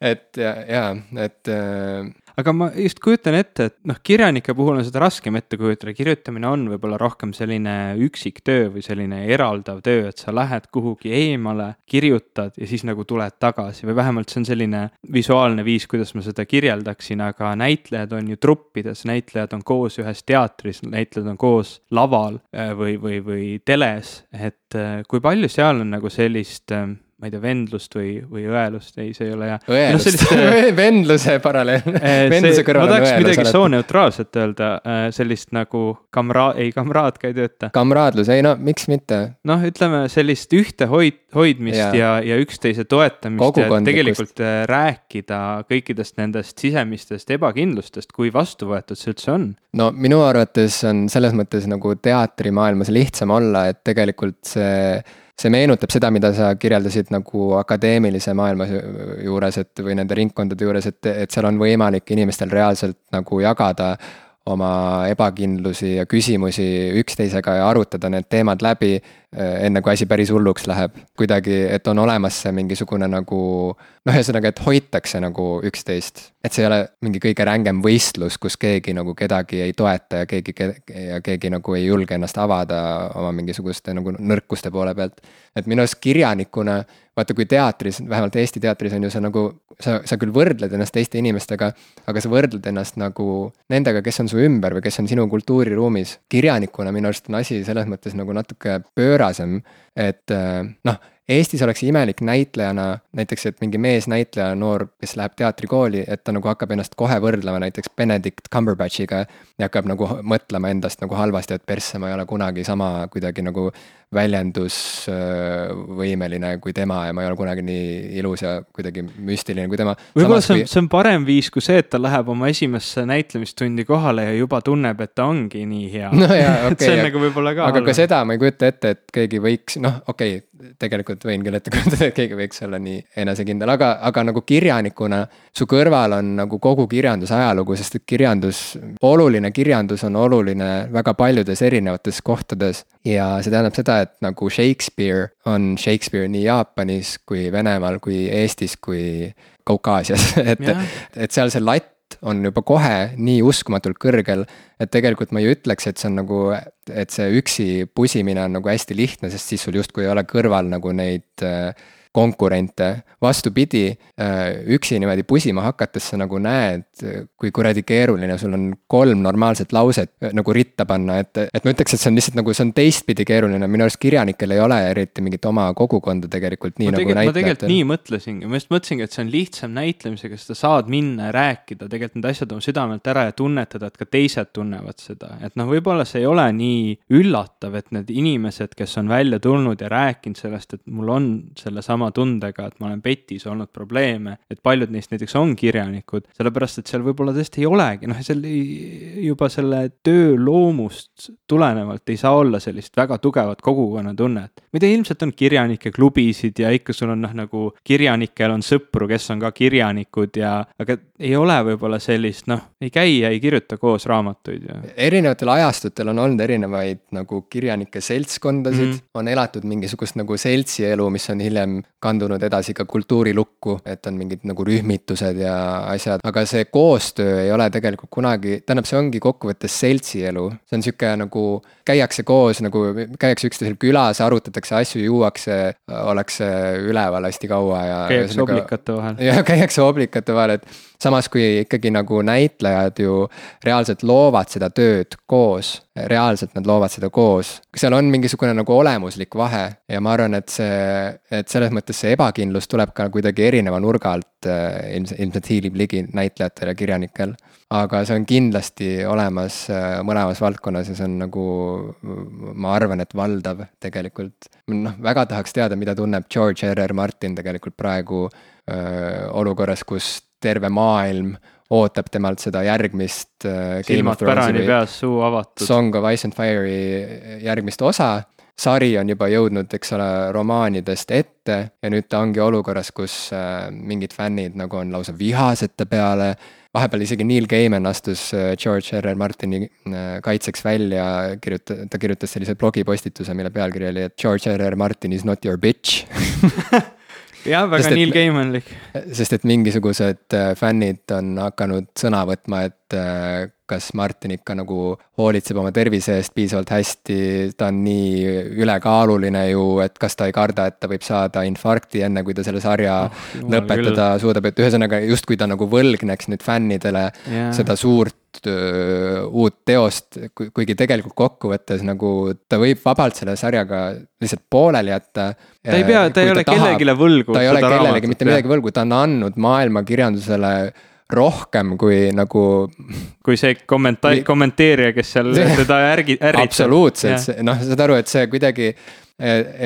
Et ja, ja, et äh, aga ma just kujutan ette, et noh, kirjanike puhul on seda raskem ette kujutada, kirjutamine on võib-olla rohkem selline üksik töö või selline eraldav töö, et sa lähed kuhugi eemale, kirjutad ja siis nagu tuled tagasi. Või vähemalt see on selline visuaalne viis, kuidas ma seda kirjeldaksin, aga näitlejad on ju truppides, näitlejad on koos ühes teatris, näitlejad on koos laval äh, või, või, või teles, et äh, kui palju seal on nagu sellist äh, ma ei tea, vendlust või, või õelust, ei, see ei ole hea. õelust no, sellist, [laughs] vendluse paralleel [laughs] vendluse kõrval on õelus. ma tahaks midagi alati. sooneutraalset öelda, äh, sellist nagu kamra-, ei kamraad ka ei tööta. kamraadlus, ei no miks mitte. noh, ütleme sellist ühtehoid-, hoidmist ja, ja, ja üksteise toetamist ja tegelikult äh, rääkida kõikidest nendest sisemistest ebakindlustest, kui vastuvõetud see üldse on. no minu arvates on selles mõttes nagu teatrimaailmas lihtsam olla, et tegelikult see see meenutab seda, mida sa kirjeldasid nagu akadeemilise maailma juures, et või nende ringkondade juures, et, et seal on võimalik inimestel reaalselt nagu jagada oma ebakindlusi ja küsimusi üksteisega ja arutada need teemad läbi Äh, enne kui asi päris hulluks läheb. kuidagi, et on olemas see mingisugune nagu noh, ühesõnaga, et hoitakse nagu üksteist. Et see ei ole mingi kõige rängem võistlus, kus keegi nagu kedagi ei toeta ja keegi ja keegi nagu ei julge ennast avada oma mingisuguste nagu nõrkuste poole pealt. et minu arust kirjanikuna, vaata kui teatris, vähemalt Eesti teatris on ju see nagu, sa, sa küll võrdled ennast teiste inimestega, aga sa võrdled ennast nagu nendega, kes on su ümber või kes on sinu kultuuriruumis. kirjanikuna minu arust on asi selles mõttes nagu natuke pöörasem, et noh, Eestis oleks imelik näitlejana näiteks, et mingi meesnäitleja, noor, kes läheb teatrikooli, et ta nagu hakkab ennast kohe võrdlema näiteks Benedict Cumberbatchiga. ja hakkab nagu mõtlema endast nagu halvasti, et persse, ma ei ole kunagi sama kuidagi nagu väljendusvõimeline kui tema ja ma ei ole kunagi nii ilus ja kuidagi müstiline kui tema. võib-olla see on see on parem viis kui see, et ta läheb oma esimesse näitlemistundi kohale ja juba tunneb, et ta ongi nii hea no [laughs] okay,. see on nagu võib-olla ka. aga ka seda ma ei kujuta ette, et keegi võiks, noh, okei okay,, tegelikult võin küll ette kujutada, et keegi võiks olla nii enesekindel, aga, aga nagu kirjanikuna su kõrval on nagu kogu kirjanduse ajalugu, sest et kirjandus, oluline kirjandus on oluline väga paljudes erinevates kohtades. ja see tähendab seda, et nagu Shakespeare on Shakespeare nii Jaapanis kui Venemaal kui Eestis kui Kaukaasias, [laughs] et, et seal see latt on juba kohe nii uskumatult kõrgel, et tegelikult ma ei ütleks, et see on nagu, et see üksi pusimine on nagu hästi lihtne, sest siis sul justkui ei ole kõrval nagu neid äh, konkurente. vastupidi, äh, üksi niimoodi pusima hakates sa nagu näed, kui kuradi keeruline sul on kolm normaalset lauset äh, nagu ritta panna, et, et ma ütleks, et see on lihtsalt nagu, see on teistpidi keeruline, minu arust kirjanikel ei ole eriti mingit oma kogukonda tegelikult nii ma nagu näitlejatel. ma tegelikult nii mõtlesingi, ma just mõtlesingi, et see on lihtsam näitlemisega, sest sa saad minna ja rääkida tegelikult need asjad oma südamelt ära ja tunnetada, et ka teised tunnevad seda, et noh, võib-olla see ei ole nii üllatav, et need inimesed, kes on välja tulnud ja rääkinud sellest, et mul on sellesama sama tundega, et ma olen petis olnud probleeme, et paljud neist näiteks on kirjanikud, sellepärast et seal võib-olla tõesti ei olegi, noh, seal juba selle töö loomust tulenevalt ei saa olla sellist väga tugevat kogukonnatunnet. mida ilmselt on kirjanike klubisid ja ikka sul on noh, nagu kirjanikel on sõpru, kes on ka kirjanikud ja, aga ei ole võib-olla sellist noh, ei käi ja ei kirjuta koos raamatuid ja. erinevatel ajastutel on olnud erinevaid nagu kirjanike seltskondasid mm, -hmm. on elatud mingisugust nagu seltsielu, mis on hiljem kandunud edasi ka kultuurilukku, et on mingid nagu rühmitused ja asjad, aga see koostöö ei ole tegelikult kunagi, tähendab, see ongi kokkuvõttes seltsielu. see on sihuke nagu, käiakse koos nagu, käiakse üksteisel külas, arutatakse asju, juuakse, ollakse üleval hästi kaua ja. käiakse oblikate vahel. [laughs] jah, käiakse oblikate vahel, et samas kui ikkagi nagu näitlejad ju reaalselt loovad seda tööd koos, reaalselt nad loovad seda koos. seal on mingisugune nagu olemuslik vahe ja ma arvan, et see, et selles mõttes see ebakindlus tuleb ka kuidagi erineva nurga alt äh, ilmselt, ilmselt hiilib ligi näitlejatel ja kirjanikel. aga see on kindlasti olemas äh, mõlemas valdkonnas ja see on nagu, ma arvan, et valdav tegelikult. noh, väga tahaks teada, mida tunneb George R R Martin tegelikult praegu öö, äh, olukorras, kus terve maailm ootab temalt seda järgmist silmad pärani peas, suu avatud. Song of Ice and Fire'i järgmist osa. Sari on juba jõudnud, eks ole, romaanidest ette ja nüüd ta ongi olukorras, kus äh, mingid fännid nagu on lausa vihased ta peale. vahepeal isegi Neil Gaiman astus äh, George R R Martini kaitseks välja, kirjuta-, ta kirjutas sellise blogipostituse, mille pealkiri oli, et George R R Martin is not your bitch [laughs] jah, väga sest Neil Gaimanlik. sest et mingisugused äh, fännid on hakanud sõna võtma, et äh, kas Martin ikka nagu hoolitseb oma tervise eest piisavalt hästi, ta on nii ülekaaluline ju, et kas ta ei karda, et ta võib saada infarkti, enne kui ta selle sarja oh, lõpetada küll. suudab, et ühesõnaga justkui ta nagu võlgneks nüüd fännidele yeah. seda suurt öö, uut teost, kuigi tegelikult kokkuvõttes nagu ta võib vabalt selle sarjaga lihtsalt pooleli jätta. ta ei pea, ta ei ole kellelegi võlgu. ta ei ole kellelegi mitte midagi võlgu, ta on andnud maailmakirjandusele rohkem kui nagu. kui see kommenta-, kommenteerija, kes seal teda ärgi, ärritab. absoluutselt, noh, saad aru, et see kuidagi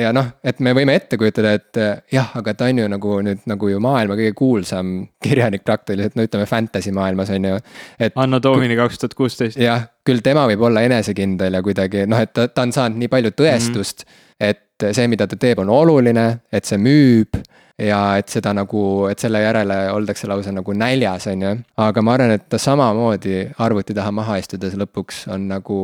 ja noh, et me võime ette kujutada, et jah, aga ta on ju nagu nüüd nagu ju maailma kõige kuulsam kirjanik praktiliselt, no ütleme fantasy maailmas on ju. Anno Domini kaks tuhat kuusteist. jah, küll tema võib olla enesekindel ja kuidagi noh, et ta, ta on saanud nii palju tõestust mm, -hmm. et see, mida ta teeb, on oluline, et see müüb ja et seda nagu, et selle järele oldakse lausa nagu näljas, on ju. aga ma arvan, et ta samamoodi arvuti taha maha istudes lõpuks on nagu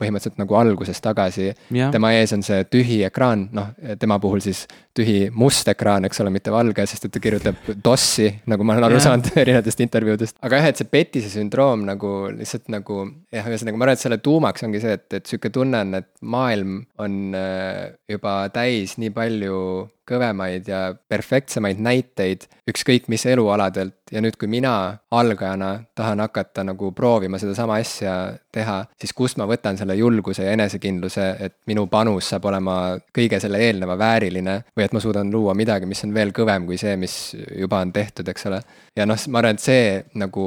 põhimõtteliselt nagu alguses tagasi. tema ees on see tühi ekraan, noh, tema puhul siis tühi must ekraan, eks ole, mitte valge, sest et ta kirjutab DOS-i, nagu ma olen aru saanud [laughs] erinevatest intervjuudest. aga jah, et see petise sündroom nagu lihtsalt nagu jah, ühesõnaga ma arvan, et selle tuumaks ongi see, et, et sihuke tunne on, et maailm on äh, juba täis nii palju kõvemaid ja perfektsemaid näiteid ükskõik mis elualadelt. Ja nüüd, kui mina algajana tahan hakata nagu proovima sedasama asja teha, siis kust ma võtan selle julguse ja enesekindluse, et minu panus saab olema kõige selle eelneva vääriline või et ma suudan luua midagi, mis on veel kõvem kui see, mis juba on tehtud, eks ole. ja noh, ma arvan, et see nagu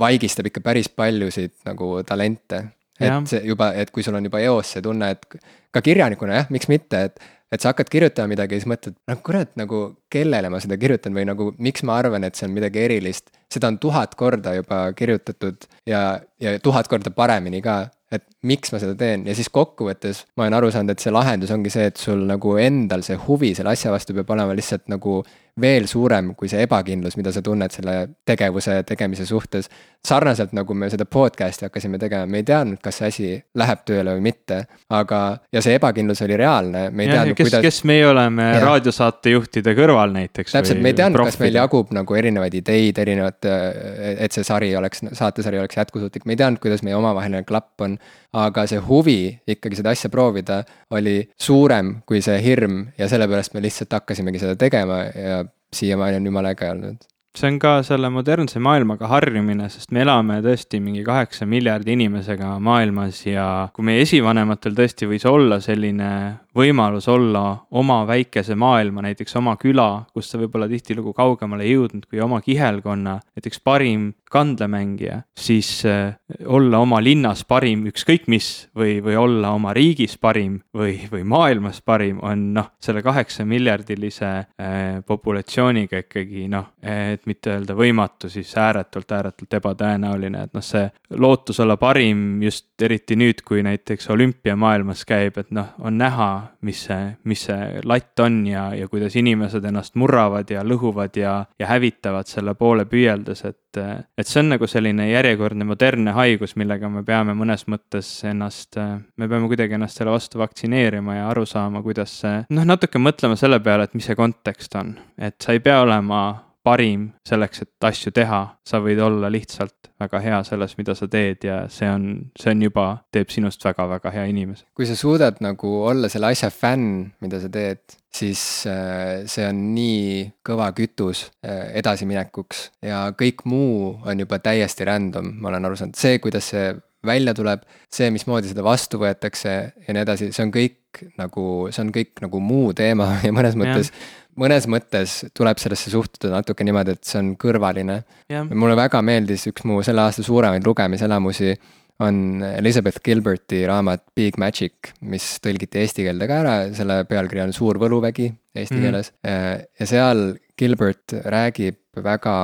vaigistab ikka päris paljusid nagu talente. Et see juba, et kui sul on juba eos see tunne, et ka kirjanikuna jah, miks mitte, et et sa hakkad kirjutama midagi ja siis mõtled, noh kurat, nagu kellele ma seda kirjutan või nagu miks ma arvan, et see on midagi erilist. seda on tuhat korda juba kirjutatud ja, ja tuhat korda paremini ka et miks ma seda teen ja siis kokkuvõttes ma olen aru saanud, et see lahendus ongi see, et sul nagu endal see huvi selle asja vastu peab olema lihtsalt nagu veel suurem kui see ebakindlus, mida sa tunned selle tegevuse tegemise suhtes. sarnaselt nagu me seda podcast'i hakkasime tegema, me ei teadnud, kas see asi läheb tööle või mitte, aga, ja see ebakindlus oli reaalne, me ei ja, teadnud, kuidas. kes meie oleme ja. raadiosaatejuhtide kõrval näiteks. täpselt, me ei teadnud, kas meil jagub nagu erinevaid ideid, erinevat, et see sari oleks, saatesari oleks jätkusuutlik, me ei teadnud, kuidas meie omavaheline klapp on. aga see huvi ikkagi seda asja proovida oli suurem kui see hirm ja sellepärast me lihtsalt hakkasimegi seda tegema ja siiamaani on jumala äge olnud see on ka selle modernse maailmaga harjumine, sest me elame tõesti mingi kaheksa miljardi inimesega maailmas ja kui meie esivanematel tõesti võis olla selline võimalus olla oma väikese maailma, näiteks oma küla, kus sa võib-olla tihtilugu kaugemale ei jõudnud kui oma kihelkonna näiteks parim kandlemängija, siis äh, olla oma linnas parim ükskõik mis või, või olla oma riigis parim või, või maailmas parim on noh, selle kaheksa miljardilise äh, populatsiooniga ikkagi noh, et mitte öelda võimatu, siis ääretult, ääretult ebatõenäoline, et noh, see lootus olla parim just eriti nüüd, kui näiteks olümpiamaailmas käib, et noh, on näha, mis see, mis see latt on ja, ja kuidas inimesed ennast murravad ja lõhuvad ja, ja hävitavad selle poole püüeldes, et, et see on nagu selline järjekordne modernne haigus, millega me peame mõnes mõttes ennast, me peame kuidagi ennast selle vastu vaktsineerima ja aru saama, kuidas see, noh, natuke mõtlema selle peale, et mis see kontekst on, et sa ei pea olema parim selleks, et asju teha, sa võid olla lihtsalt väga hea selles, mida sa teed ja see on, see on juba, teeb sinust väga-väga hea inimese. kui sa suudad nagu olla selle asja fänn, mida sa teed, siis äh, see on nii kõva kütus äh, edasiminekuks. Ja kõik muu on juba täiesti random, ma olen aru saanud, see, kuidas see välja tuleb, see, mismoodi seda vastu võetakse ja nii edasi, see on kõik nagu, see on kõik nagu muu teema [laughs] ja mõnes mõttes ja mõnes mõttes tuleb sellesse suhtuda natuke niimoodi, et see on kõrvaline. mulle väga meeldis üks mu selle aasta suuremaid lugemiselamusi on Elizabeth Gilberti raamat Big Magic, mis tõlgiti eesti keelde ka ära, selle pealkiri on Suur võluvägi eesti mm. keeles. ja seal Gilbert räägib väga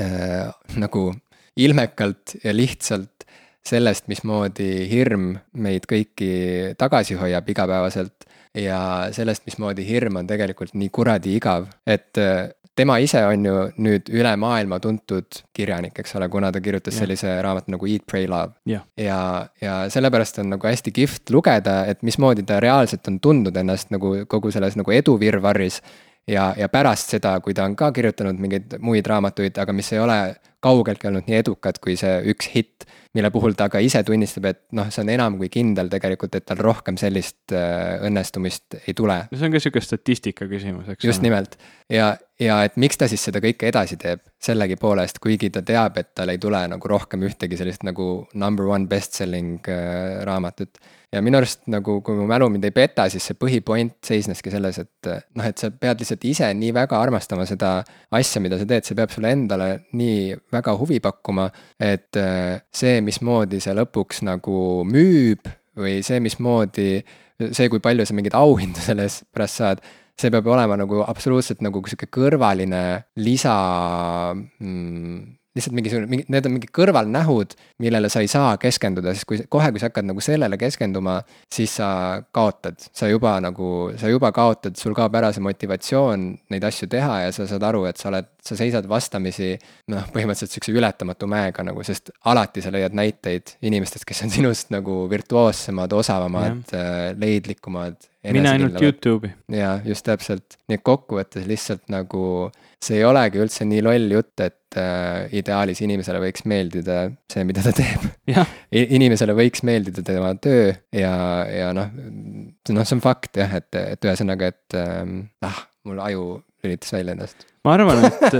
äh, nagu ilmekalt ja lihtsalt sellest, mismoodi hirm meid kõiki tagasi hoiab igapäevaselt ja sellest, mismoodi hirm on tegelikult nii kuradi igav, et äh, tema ise on ju nüüd üle maailma tuntud kirjanik, eks ole, kuna ta kirjutas yeah. sellise raamatu nagu Eat, Pray, Love yeah.. ja, ja sellepärast on nagu hästi kihvt lugeda, et mismoodi ta reaalselt on tundnud ennast nagu kogu selles nagu eduvirvarris. ja, ja pärast seda, kui ta on ka kirjutanud mingeid muid raamatuid, aga mis ei ole kaugeltki olnud nii edukad kui see üks hitt mille puhul ta ka ise tunnistab, et noh, see on enam kui kindel tegelikult, et tal rohkem sellist äh, õnnestumist ei tule. no see on ka sihuke statistika küsimus, eks. just nimelt ja, ja et miks ta siis seda kõike edasi teeb, sellegipoolest, kuigi ta teab, et tal ei tule nagu rohkem ühtegi sellist nagu number one best-selling äh, raamatut ja minu arust nagu, kui mu mälu mind ei peta, siis see põhipoint seisneski selles, et noh, et sa pead lihtsalt ise nii väga armastama seda asja, mida sa teed, see peab sulle endale nii väga huvi pakkuma, et äh, see, mismoodi see lõpuks nagu müüb või see, mismoodi, see, kui palju sa mingeid auhindu selles pärast saad see peab olema nagu absoluutselt nagu sihuke kõrvaline lisa mm, lihtsalt mingisugune, mingi, need on mingid kõrvalnähud, millele sa ei saa keskenduda, sest kui kohe, kui sa hakkad nagu sellele keskenduma, siis sa kaotad. sa juba nagu, sa juba kaotad, sul kaob ära see motivatsioon neid asju teha ja sa saad aru, et sa oled, sa seisad vastamisi noh, põhimõtteliselt sihukese ületamatu mäega nagu, sest alati sa leiad näiteid inimestest, kes on [laughs] sinust nagu virtuoossemad, osavamad, äh, leidlikumad mine ainult Youtube'i. jaa, just täpselt, nii et kokkuvõttes lihtsalt nagu see ei olegi üldse nii loll jutt, et äh, ideaalis inimesele võiks meeldida see, mida ta teeb. inimesele võiks meeldida tema töö ja, ja noh, noh, see on fakt jah, et, et ühesõnaga, et ähm, ah, mul aju lülitas välja ennast. ma arvan, et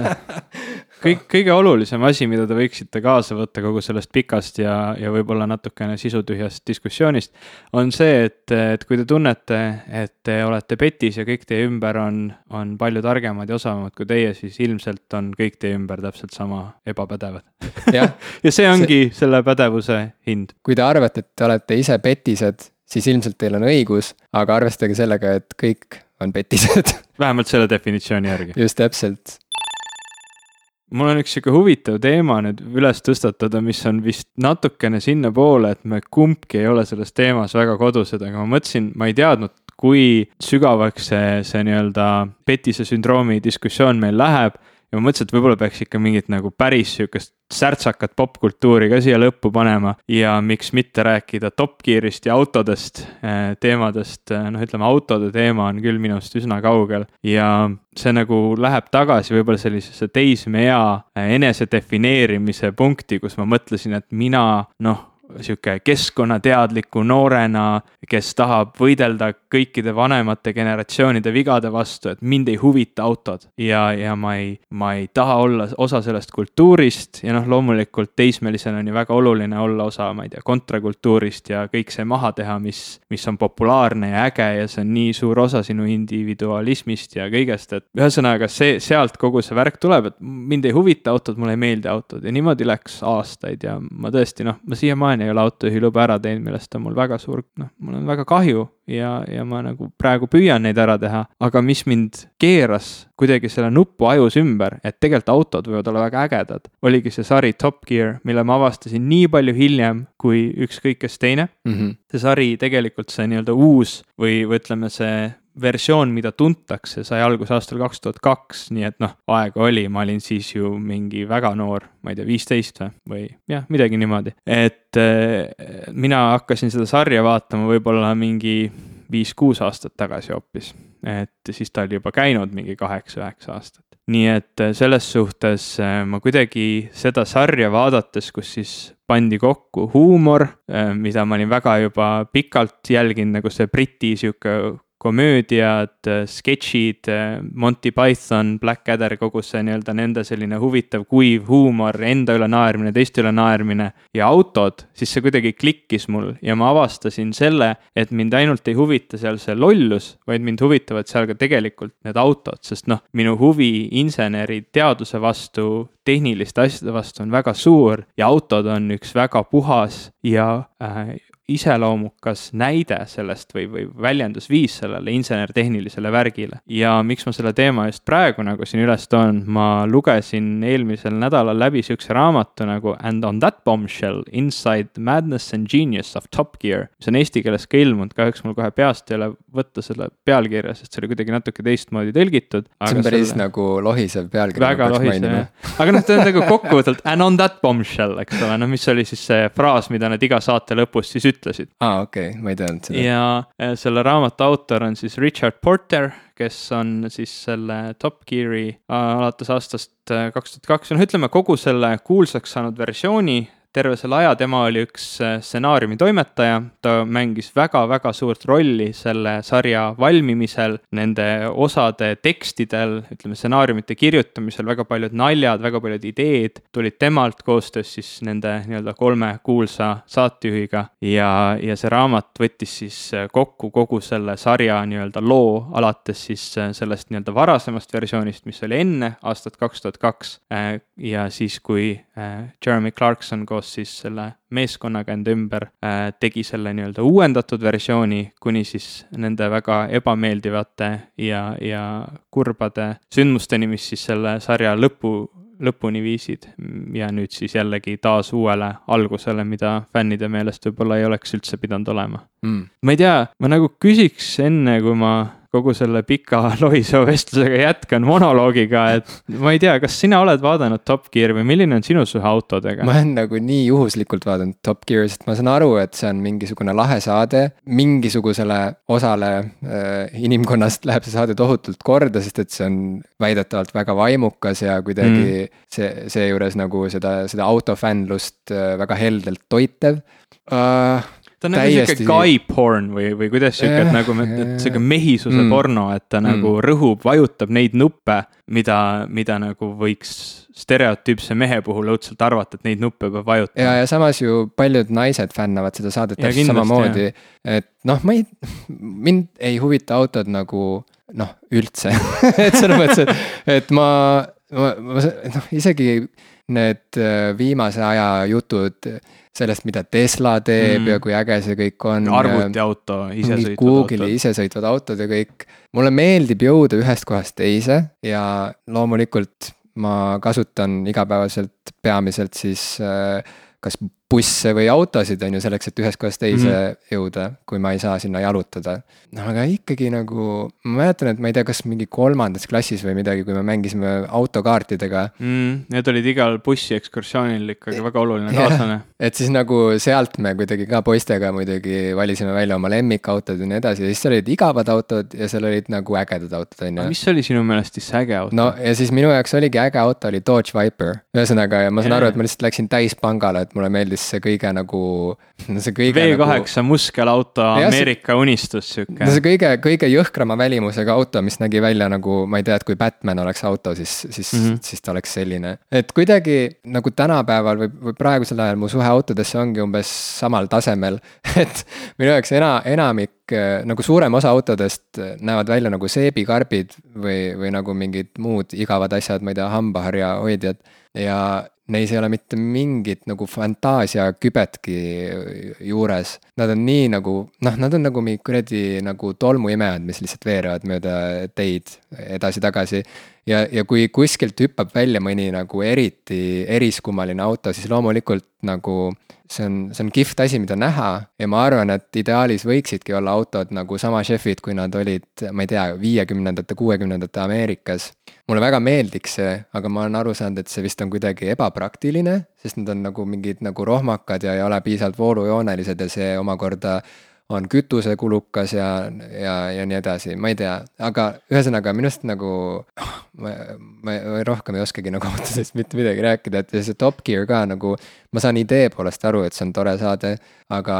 [laughs] kõik, kõige olulisem asi, mida te võiksite kaasa võtta kogu sellest pikast ja, ja võib-olla natukene sisutühjast diskussioonist. on see, et, et kui te tunnete, et te olete petis ja kõik teie ümber on, on palju targemad ja osavamad kui teie, siis ilmselt on kõik teie ümber täpselt sama ebapädevad. [laughs] ja see ongi see... selle pädevuse hind. kui te arvate, et te olete ise petised siis ilmselt teil on õigus, aga arvestage sellega, et kõik on petised [laughs] vähemalt selle definitsiooni järgi. just täpselt. mul on üks sihuke huvitav teema nüüd üles tõstatada, mis on vist natukene sinnapoole, et me kumbki ei ole selles teemas väga kodused, aga ma mõtlesin, ma ei teadnud, kui sügavaks see, see nii-öelda petise sündroomi diskussioon meil läheb ja ma mõtlesin, et võib-olla peaks ikka mingit nagu päris sihukest särtsakat popkultuuri ka siia lõppu panema ja miks mitte rääkida Top Gearist ja autodest, eh, teemadest, eh, noh, ütleme autode teema on küll minust üsna kaugel ja see nagu läheb tagasi võib-olla sellisesse teismeea eh, enesedefineerimise punkti, kus ma mõtlesin, et mina noh sihuke keskkonnateadliku noorena, kes tahab võidelda kõikide vanemate generatsioonide vigade vastu, et mind ei huvita autod. ja, ja ma ei, ma ei taha olla osa sellest kultuurist ja noh, loomulikult teismelisena on ju väga oluline olla osa, ma ei tea, kontrakultuurist ja kõik see maha teha, mis, mis on populaarne ja äge ja see on nii suur osa sinu individualismist ja kõigest, et ühesõnaga see, sealt kogu see värk tuleb, et mind ei huvita autod, mulle ei meeldi autod ja niimoodi läks aastaid ja ma tõesti noh, ma siiamaani siiamaani ei ole autojuhiluba ära teinud, millest on mul väga suur, noh, mul on väga kahju ja, ja ma nagu praegu püüan neid ära teha. aga mis mind keeras kuidagi selle nupu ajus ümber, et tegelikult autod võivad olla väga ägedad, oligi see sari Top Gear, mille ma avastasin nii palju hiljem kui ükskõik kes teine mm. -hmm. see sari tegelikult see nii-öelda uus või, või ütleme, see versioon, mida tuntakse, sai alguse aastal kaks tuhat kaks, nii et noh, aega oli, ma olin siis ju mingi väga noor, ma ei tea, viisteist või, või jah, midagi niimoodi. et äh, mina hakkasin seda sarja vaatama võib-olla mingi viis-kuus aastat tagasi hoopis. et siis ta oli juba käinud mingi kaheksa-üheksa aastat. nii et äh, selles suhtes äh, ma kuidagi seda sarja vaadates, kus siis pandi kokku huumor, mida ma olin väga juba pikalt jälginud, nagu see Briti sihuke komöödiad, sketšid, Monty Python, Blackadder, kogu see nii-öelda nende selline huvitav kuiv huumor, enda üle naermine, teiste üle naermine ja autod, siis see kuidagi klikkis mul ja ma avastasin selle, et mind ainult ei huvita seal see lollus, vaid mind huvitavad seal ka tegelikult need autod, sest noh, minu huvi inseneri teaduse vastu, tehniliste asjade vastu on väga suur ja autod on üks väga puhas ja äh, iseloomukas näide sellest või, või väljendusviis sellele insener-tehnilisele värgile. ja miks ma selle teema just praegu nagu siin üles toon, ma lugesin eelmisel nädalal läbi sihukese raamatu nagu And on that bombshell inside madness and genius of Top Gear, mis on eesti keeles ka ilmunud, kahjuks mul kohe peast ei ole võtta selle pealkirja, sest see oli kuidagi natuke teistmoodi tõlgitud. see on päris selle... nagu lohisev pealkiri. väga lohisev jah, aga noh, ta on nagu kokkuvõtvalt and on that bombshell, eks ole, noh, mis oli siis see fraas, mida nad iga saate lõpus siis ütlesid ütlesid. aa, okei okay., ma ei teadnud seda. ja äh, selle raamatu autor on siis Richard Porter, kes on siis selle Top Gear'i äh, alates aastast äh, kaks tuhat kaks, noh, ütleme kogu selle kuulsaks saanud versiooni terve selle aja tema oli üks äh, stsenaariumi toimetaja, ta mängis väga-väga suurt rolli selle sarja valmimisel, nende osade tekstidel, ütleme stsenaariumite kirjutamisel, väga paljud naljad, väga paljud ideed tulid temalt koostöös siis nende nii-öelda kolme kuulsa saatejuhiga. Ja, ja see raamat võttis siis äh, kokku kogu selle sarja nii-öelda loo, alates siis äh, sellest nii-öelda varasemast versioonist, mis oli enne aastat kaks tuhat kaks. Ja siis, kui Jeremy Clarkson koos koos siis selle meeskonnaga enda ümber äh, tegi selle nii-öelda uuendatud versiooni, kuni siis nende väga ebameeldivate ja, ja kurbade sündmusteni, mis siis selle sarja lõpu, lõpuni viisid. ja nüüd siis jällegi taas uuele algusele, mida fännide meelest võib-olla ei oleks üldse pidanud olema mm.. ma ei tea, ma nagu küsiks enne, kui ma kogu selle pika [laughs] lohiseva vestlusega jätkan monoloogiga, et ma ei tea, kas sina oled vaadanud Top Gear'i või milline on sinu suhe autodega? ma olen nagu nii juhuslikult vaadanud Top Gear'i, sest ma saan aru, et see on mingisugune lahe saade. mingisugusele osale äh, inimkonnast läheb see saade tohutult korda, sest et see on väidetavalt väga vaimukas ja kuidagi mm. see, seejuures nagu seda, seda autofännlust äh, väga heldelt toitev uh, ta on nagu sihuke guy porn või, või kuidas sihuke, et nagu, et sihuke mehisuse mm. porno, et ta mm. nagu rõhub, vajutab neid nuppe, mida, mida nagu võiks stereotüüpse mehe puhul õudselt arvata, et neid nuppe peab vajutama. ja, ja samas ju paljud naised fännavad seda saadet täpselt samamoodi, et noh, ma ei, mind ei huvita autod nagu noh, üldse [laughs] et selles mõttes, et, et ma, ma, ma noh, isegi need äh, viimase aja jutud sellest, mida Tesla teeb mm. ja kui äge see kõik on. arvutiauto, isesõitvad Google'i isesõitvad autod ja kõik. mulle meeldib jõuda ühest kohast teise ja loomulikult ma kasutan igapäevaselt peamiselt siis äh, kas busse või autosid, on ju, selleks, et ühest kohast teise mm -hmm. jõuda, kui ma ei saa sinna jalutada. no aga ikkagi nagu, ma mäletan, et ma ei tea, kas mingi kolmandas klassis või midagi, kui me mängisime autokaartidega mm,. Need olid igal bussiekskursioonil ikkagi väga oluline kaaslane. et siis nagu sealt me kuidagi ka poistega muidugi valisime välja oma lemmikautod ja nii edasi ja siis seal olid igavad autod ja seal olid nagu ägedad autod, on ju. mis oli sinu meelest siis äge auto? no ja siis minu jaoks oligi äge auto oli Dodge Viper, ühesõnaga ja ma saan yeah. aru, et ma lihtsalt läksin täispangale, et mulle meeldis see kõige nagu, no [laughs] see kõige V8 nagu... muskelauto Ameerika see... unistus sihuke. no see kõige, kõige jõhkrama välimusega auto, mis nägi välja nagu, ma ei tea, et kui Batman oleks auto, siis, siis mm, -hmm. siis ta oleks selline. et kuidagi nagu tänapäeval või, või praegusel ajal mu suhe autodesse ongi umbes samal tasemel [laughs] et minu jaoks ena-, enamik nagu suurem osa autodest näevad välja nagu seebikarbid või, või nagu mingid muud igavad asjad, ma ei tea, hambaharjahoidjad. ja neis ei ole mitte mingit nagu fantaasiakübetki juures. Nad on nii nagu, noh, nad on nagu mingi kuradi nagu tolmuimejad, mis lihtsalt veerevad mööda teid edasi-tagasi. Ja, ja kui kuskilt hüppab välja mõni nagu eriti eriskummaline auto, siis loomulikult nagu see on, see on kihvt asi, mida näha ja ma arvan, et ideaalis võiksidki olla autod nagu sama šefid, kui nad olid, ma ei tea, viiekümnendate, kuuekümnendate Ameerikas. mulle väga meeldiks see, aga ma olen aru saanud, et see vist on kuidagi ebapraktiline, sest nad on nagu mingid nagu rohmakad ja ei ole piisavalt voolujoonelised ja see omakorda on kütusekulukas ja, ja, ja nii edasi, ma ei tea, aga ühesõnaga minu arust nagu ma, ma, rohkem ei oskagi nagu [laughs] autodest mitte midagi rääkida, et see Top Gear ka nagu. ma saan idee poolest aru, et see on tore saade, aga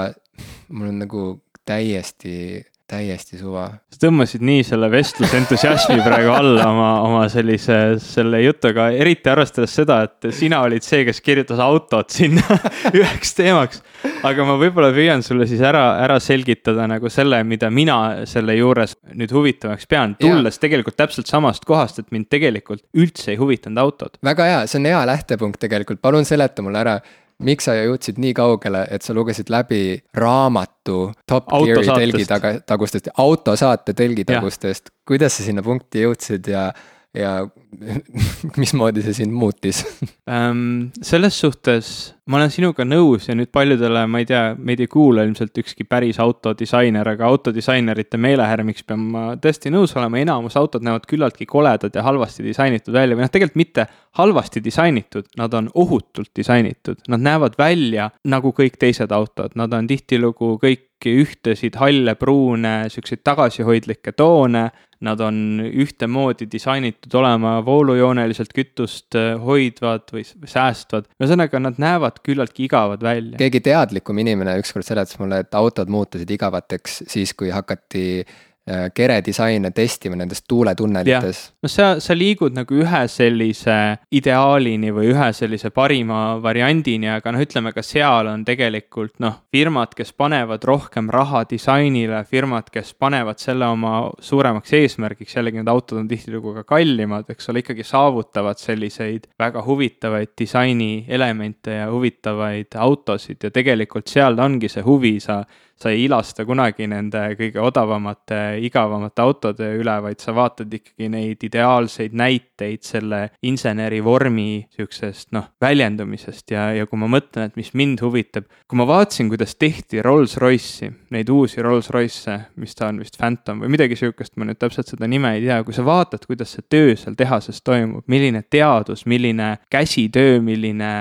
mul on nagu täiesti täiesti suva. sa tõmbasid nii selle vestlusentusiasmi praegu alla oma, oma sellise, selle jutuga, eriti arvestades seda, et sina olid see, kes kirjutas autot sinna [laughs] üheks teemaks. aga ma võib-olla püüan sulle siis ära, ära selgitada nagu selle, mida mina selle juures nüüd huvitavaks pean, tulles ja. tegelikult täpselt samast kohast, et mind tegelikult üldse ei huvitanud autod. väga hea, see on hea lähtepunkt tegelikult, palun seleta mulle ära miks sa jõudsid nii kaugele, et sa lugesid läbi raamatu Top Gear'i telgitaga, tagustest, autosaate telgitagustest, kuidas sa sinna punkti jõudsid ja, ja [laughs] mismoodi see sind muutis? Selles suhtes ma olen sinuga nõus ja nüüd paljudele, ma ei tea, meid ei kuula ilmselt ükski päris autodisainer, aga autodisainerite meelehärmiks pean ma tõesti nõus olema, enamus autod näevad küllaltki koledad ja halvasti disainitud välja või noh, tegelikult mitte halvasti disainitud, nad on ohutult disainitud, nad näevad välja nagu kõik teised autod, nad on tihtilugu kõik ühtesid halle, pruune, siukseid tagasihoidlikke toone. Nad on ühtemoodi disainitud olema voolujooneliselt kütust äh, hoidvad või säästvad. ühesõnaga, nad näevad küllaltki igavad välja. keegi teadlikum inimene ükskord seletas mulle, et autod muutusid igavateks siis, kui hakati Äh, keredisaine testima nendes tuuletunnelites. no sa, sa liigud nagu ühe sellise ideaalini või ühe sellise parima variandini, aga noh, ütleme ka seal on tegelikult noh, firmad, kes panevad rohkem raha disainile, firmad, kes panevad selle oma suuremaks eesmärgiks, jällegi need autod on tihtilugu ka kallimad, eks ole, ikkagi saavutavad selliseid väga huvitavaid disainielemente ja huvitavaid autosid ja tegelikult seal ongi see huvi, sa sa ei ilasta kunagi nende kõige odavamate, igavamate autode üle, vaid sa vaatad ikkagi neid ideaalseid näiteid selle inseneri vormi sihukesest noh, väljendumisest. Ja, ja kui ma mõtlen, et mis mind huvitab, kui ma vaatasin, kuidas tehti Rolls-Royce'i, neid uusi Rolls-Royce'e, mis ta on vist Phantom või midagi sihukest, ma nüüd täpselt seda nime ei tea, kui sa vaatad, kuidas see töö seal tehases toimub, milline teadus, milline käsitöö, milline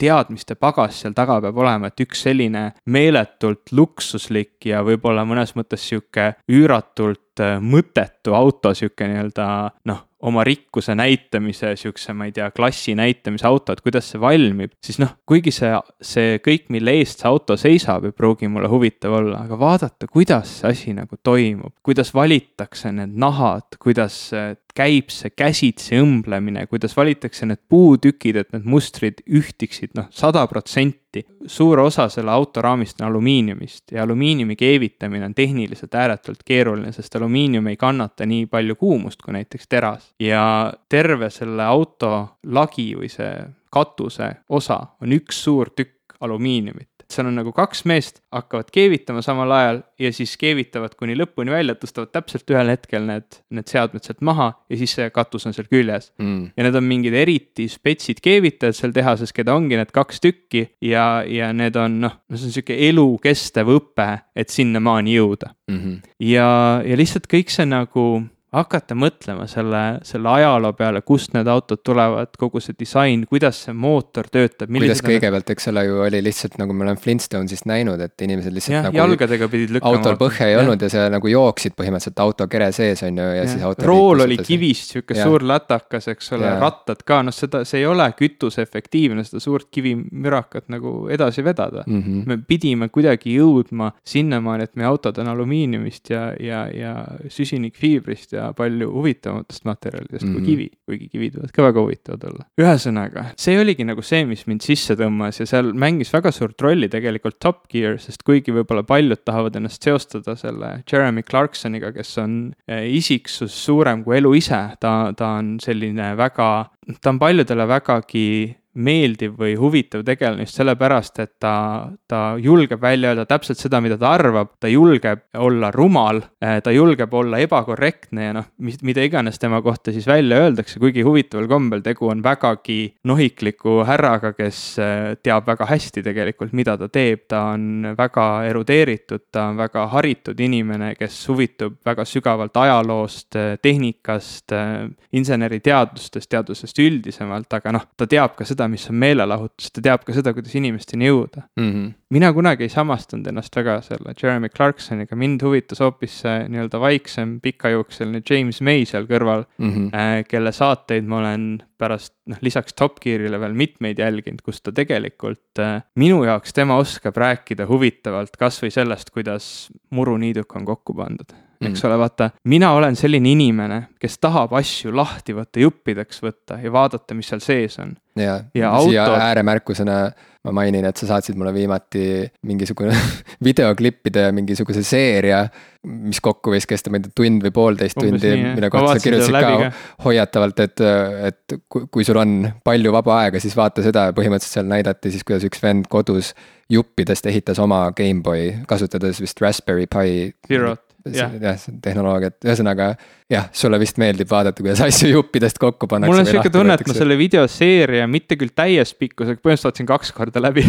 teadmiste pagas seal taga peab olema, et üks selline meeletult luksuslik ja võib-olla mõnes mõttes sihuke üüratult äh, mõttetu auto, sihuke nii-öelda noh, oma rikkuse näitamise, siukse, ma ei tea, klassi näitamise auto, et kuidas see valmib, siis noh, kuigi see, see kõik, mille eest see auto seisab, ei pruugi mulle huvitav olla, aga vaadata, kuidas see asi nagu toimub, kuidas valitakse need nahad, kuidas käib see käsitsi õmblemine, kuidas valitakse need puutükid, et need mustrid ühtiksid noh, sada protsenti. Suur osa selle auto raamist on alumiiniumist ja alumiiniumi keevitamine on tehniliselt ääretult keeruline, sest alumiinium ei kannata nii palju kuumust kui näiteks teras. ja terve selle auto lagi või see katuse osa on üks suur tükk alumiiniumit seal on nagu kaks meest, hakkavad keevitama samal ajal ja siis keevitavad kuni lõpuni välja, tõstavad täpselt ühel hetkel need, need seadmed sealt maha ja siis see katus on seal küljes mm.. ja need on mingid eriti spetsid keevitajad seal tehases, keda ongi need kaks tükki ja, ja need on noh, no see on sihuke elukestev õpe, et sinnamaani jõuda mm. -hmm. ja, ja lihtsalt kõik see nagu hakata mõtlema selle, selle ajaloo peale, kust need autod tulevad, kogu see disain, kuidas see mootor töötab. kuidas kõigepealt, eks ole ju oli lihtsalt nagu me oleme Flintstonesist näinud, et inimesed lihtsalt ja, nagu. jalgadega pidid lükkama. autol põhja ei ja. olnud ja sa nagu jooksid põhimõtteliselt auto kere sees on ju ja, ja siis auto. rool oli kivist, sihuke suur lätakas, eks ole, rattad ka, noh, seda, see ei ole kütuseefektiivne, seda suurt kivimürakat nagu edasi vedada mm. -hmm. me pidime kuidagi jõudma sinnamaani, et meie autod on alumiiniumist ja, ja, ja süsinikfiibrist ja ja palju huvitavamatest materjalidest mm -hmm. kui mhm. kivi, kuigi kivid võivad ka väga huvitavad olla. ühesõnaga, see oligi nagu see, mis mind sisse tõmbas ja seal mängis väga suurt rolli tegelikult Top Gear, sest kuigi võib-olla paljud tahavad ennast seostada selle Jeremy Clarksoniga, kes on eh, isiksus suurem kui elu ise, ta, ta on selline väga, ta on paljudele vägagi meeldiv või huvitav tegelane just sellepärast, et ta, ta julgeb välja öelda täpselt seda, mida ta arvab, ta julgeb olla rumal, eh, ta julgeb olla ebakorrektne ja noh, mis, mida iganes tema kohta siis välja öeldakse, kuigi huvitaval kombel tegu on vägagi nohikliku härraga, kes eh, teab väga hästi tegelikult, mida ta teeb, ta on väga erudeeritud, ta on väga haritud inimene, kes huvitub väga sügavalt ajaloost, eh, tehnikast, inseneriteadustest, teadusest üldisemalt, aga noh, ta teab ka seda, seda, mis on meelelahutus, ta teab ka seda, kuidas inimesteni jõuda mm. -hmm. mina kunagi ei samastanud ennast väga selle Jeremy Clarksoniga, mind huvitas hoopis see nii-öelda vaiksem, pikajuukseline James May seal kõrval mm, -hmm. äh, kelle saateid ma olen pärast noh, lisaks Top Gearile veel mitmeid jälginud, kus ta tegelikult äh, minu jaoks, tema oskab rääkida huvitavalt kasvõi sellest, kuidas muruniiduk on kokku pandud eks mm. ole, vaata, mina olen selline inimene, kes tahab asju lahti võtta, juppideks võtta ja vaadata, mis seal sees on. ja, ja siia auto... ääremärkusena ma mainin, et sa saatsid mulle viimati mingisugune [laughs] videoklippide mingisuguse seeria, mis kokku võis kesta, ma ei tea, tund või poolteist Umbes tundi, mille kohta sa kirjutasid ka hoiatavalt, et, et kui sul on palju vaba aega, siis vaata seda ja põhimõtteliselt seal näidati siis, kuidas üks vend kodus juppidest ehitas oma GameBoy, kasutades vist Raspberry Pi. Zerot jah, tehnoloogiat, ühesõnaga jah, sulle vist meeldib vaadata, kuidas asju juppidest kokku pannakse. mul on sihuke tunne, et ma selle videoseeria mitte küll täies pikkusega, põhimõtteliselt vaatasin kaks korda läbi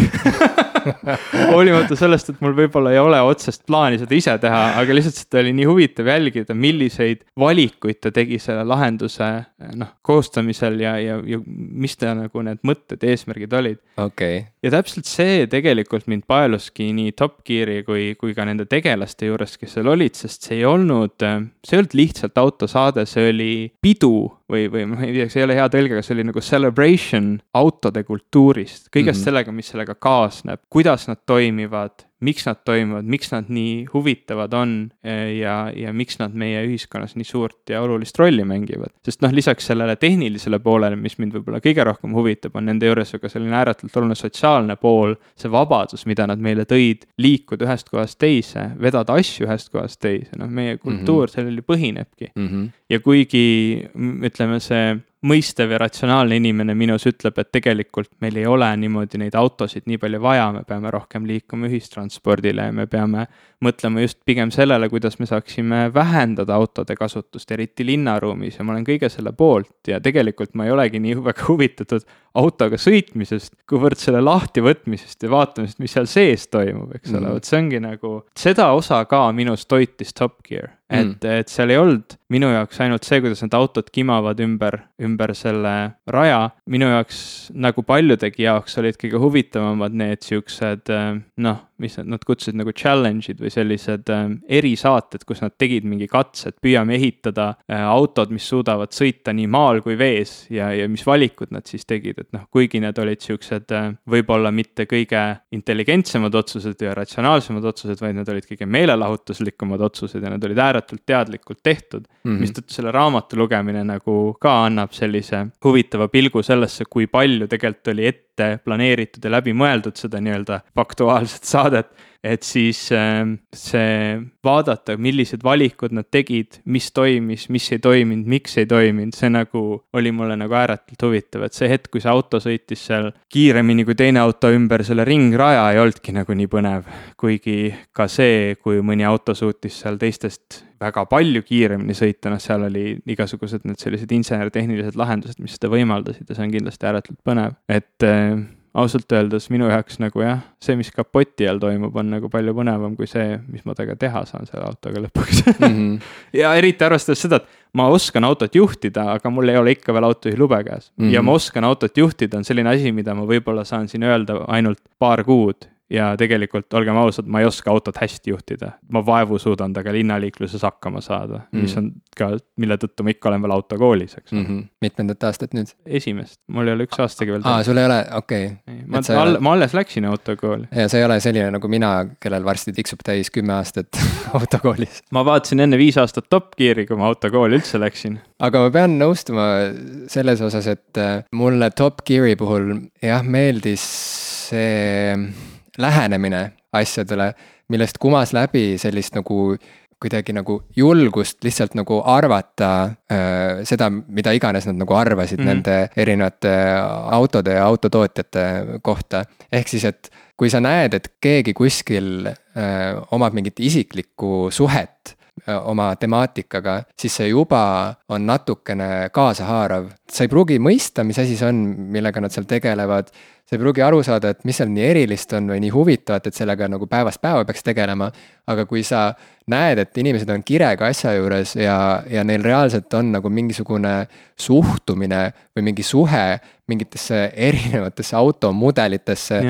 [laughs] hoolimata sellest, et mul võib-olla ei ole otsest plaani seda ise teha, aga lihtsalt seda oli nii huvitav jälgida, milliseid valikuid ta tegi selle lahenduse noh, koostamisel ja, ja, ja mis ta nagu need mõtted, eesmärgid olid. okei okay. Ja täpselt see tegelikult mind paeluski nii Top Gear'i kui, kui ka nende tegelaste juures, kes seal olid, sest see ei olnud, see ei olnud lihtsalt auto autosaade, see oli pidu või, või ma ei tea, see ei ole hea tõlge, aga see oli nagu celebration autode kultuurist, kõigest mm -hmm. sellega, mis sellega kaasneb, kuidas nad toimivad miks nad toimuvad, miks nad nii huvitavad on eh, ja, ja miks nad meie ühiskonnas nii suurt ja olulist rolli mängivad. sest noh, lisaks sellele tehnilisele poolele, mis mind võib-olla kõige rohkem huvitab, on nende juures ju ka selline ääretult oluline sotsiaalne pool, see vabadus, mida nad meile tõid, liikuda ühest kohast teise, vedada asju ühest kohast teise, noh, meie kultuur mm -hmm. sellel ju põhinebki mm. -hmm. ja kuigi ütleme, see mõistev ja ratsionaalne inimene minus ütleb, et tegelikult meil ei ole niimoodi neid autosid nii palju vaja, me peame rohkem liikuma ühistranspordile ja me peame mõtlema just pigem sellele, kuidas me saaksime vähendada autode kasutust, eriti linnaruumis ja ma olen kõige selle poolt ja tegelikult ma ei olegi nii väga [laughs] huvitatud autoga sõitmisest, kuivõrd selle lahtivõtmisest ja vaatamisest, mis seal sees toimub, eks ole mm -hmm., vot see ongi nagu, seda osa ka minus toitis Top Gear et mm., et seal ei olnud minu jaoks ainult see, kuidas need autod kimavad ümber, ümber selle raja. minu jaoks nagu paljudegi jaoks olid kõige huvitavamad need siuksed noh, mis nad, kutsusid nagu challenge'id või sellised äh, erisaated, kus nad tegid mingi katse, et püüame ehitada äh, autod, mis suudavad sõita nii maal kui vees ja, ja mis valikud nad siis tegid, et noh, kuigi need olid siuksed äh, võib-olla mitte kõige intelligentsemad otsused ja ratsionaalsemad otsused, vaid need olid kõige meelelahutuslikumad otsused ja need olid ääretult teadlikult tehtud mm -hmm.. mistõttu selle raamatu lugemine nagu ka annab sellise huvitava pilgu sellesse, kui palju tegelikult oli ette planeeritud ja läbimõeldud seda nii-öelda faktuaalset saadet et siis ähm, see vaadata, millised valikud nad tegid, mis toimis, mis ei toiminud, miks ei toiminud, see nagu oli mulle nagu ääretult huvitav, et see hetk, kui see auto sõitis seal kiiremini kui teine auto ümber selle ringraja, ei olnudki nagu nii põnev. kuigi ka see, kui mõni auto suutis seal teistest väga palju kiiremini sõita, noh, seal oli igasugused need sellised insener-tehnilised lahendused, mis seda võimaldasid ja see on kindlasti ääretult põnev, et äh, ausalt öeldes minu jaoks nagu jah, see, mis kapoti all toimub, on nagu palju põnevam kui see, mis ma temaga teha saan selle autoga lõpuks mm. -hmm. [laughs] ja eriti arvestades seda, et ma oskan autot juhtida, aga mul ei ole ikka veel autojuhi lube käes mm. -hmm. ja ma oskan autot juhtida, on selline asi, mida ma võib-olla saan siin öelda ainult paar kuud ja tegelikult olgem ausad, ma ei oska autot hästi juhtida. ma vaevu suudan temaga linnaliikluses hakkama saada mm, mis on ka, mille tõttu ma ikka olen veel autokoolis, eks mm. -hmm. mitmendat aastat nüüd? esimest, mul ei ole üks aastagi veel. aa, sul ei ole, okei okay.. ma, ma, all, ma alles läksin autokooli. ja sa ei ole selline nagu mina, kellel varsti tiksub täis kümme aastat [laughs] autokoolis. ma vaatasin enne viis aastat Top Gear'i, kui ma autokooli üldse läksin. aga ma pean nõustuma selles osas, et äh, mulle Top Gear'i puhul jah, meeldis see lähenemine asjadele, millest kumas läbi sellist nagu kuidagi nagu julgust lihtsalt nagu arvata äh, seda, mida iganes nad nagu arvasid mm -hmm. nende erinevate autode ja autotootjate kohta. ehk siis, et kui sa näed, et keegi kuskil äh, omab mingit isiklikku suhet äh, oma temaatikaga, siis see juba on natukene kaasahaarav. sa ei pruugi mõista, mis asi see on, millega nad seal tegelevad sa ei pruugi aru saada, et mis seal nii erilist on või nii huvitavat, et sellega nagu päevast päeva peaks tegelema. aga kui sa näed, et inimesed on kirega asja juures ja, ja neil reaalselt on nagu mingisugune suhtumine või mingi suhe mingitesse erinevatesse automudelitesse.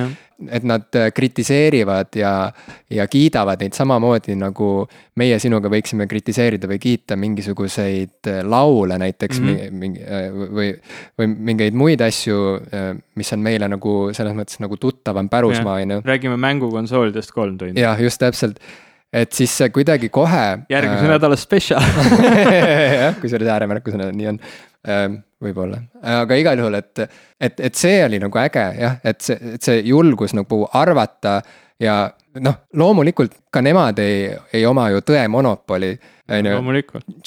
et nad kritiseerivad ja, ja kiidavad neid samamoodi nagu meie sinuga võiksime kritiseerida või kiita mingisuguseid laule näiteks mm -hmm. mingi, või, või mingeid muid asju, mis on meile nagu selles mõttes nagu tuttavam pärusmaa, on ju. räägime mängukonsoolidest kolm tundi. jah, just täpselt et siis kuidagi kohe. järgmise äh, nädala spetsial [laughs] jah, kusjuures ääremärkusena nii on äh,, võib-olla, aga igal juhul, et, et, et see oli nagu äge jah, et see, et see julgus nagu arvata ja noh, loomulikult ka nemad ei, ei oma ju tõe monopoli on ju.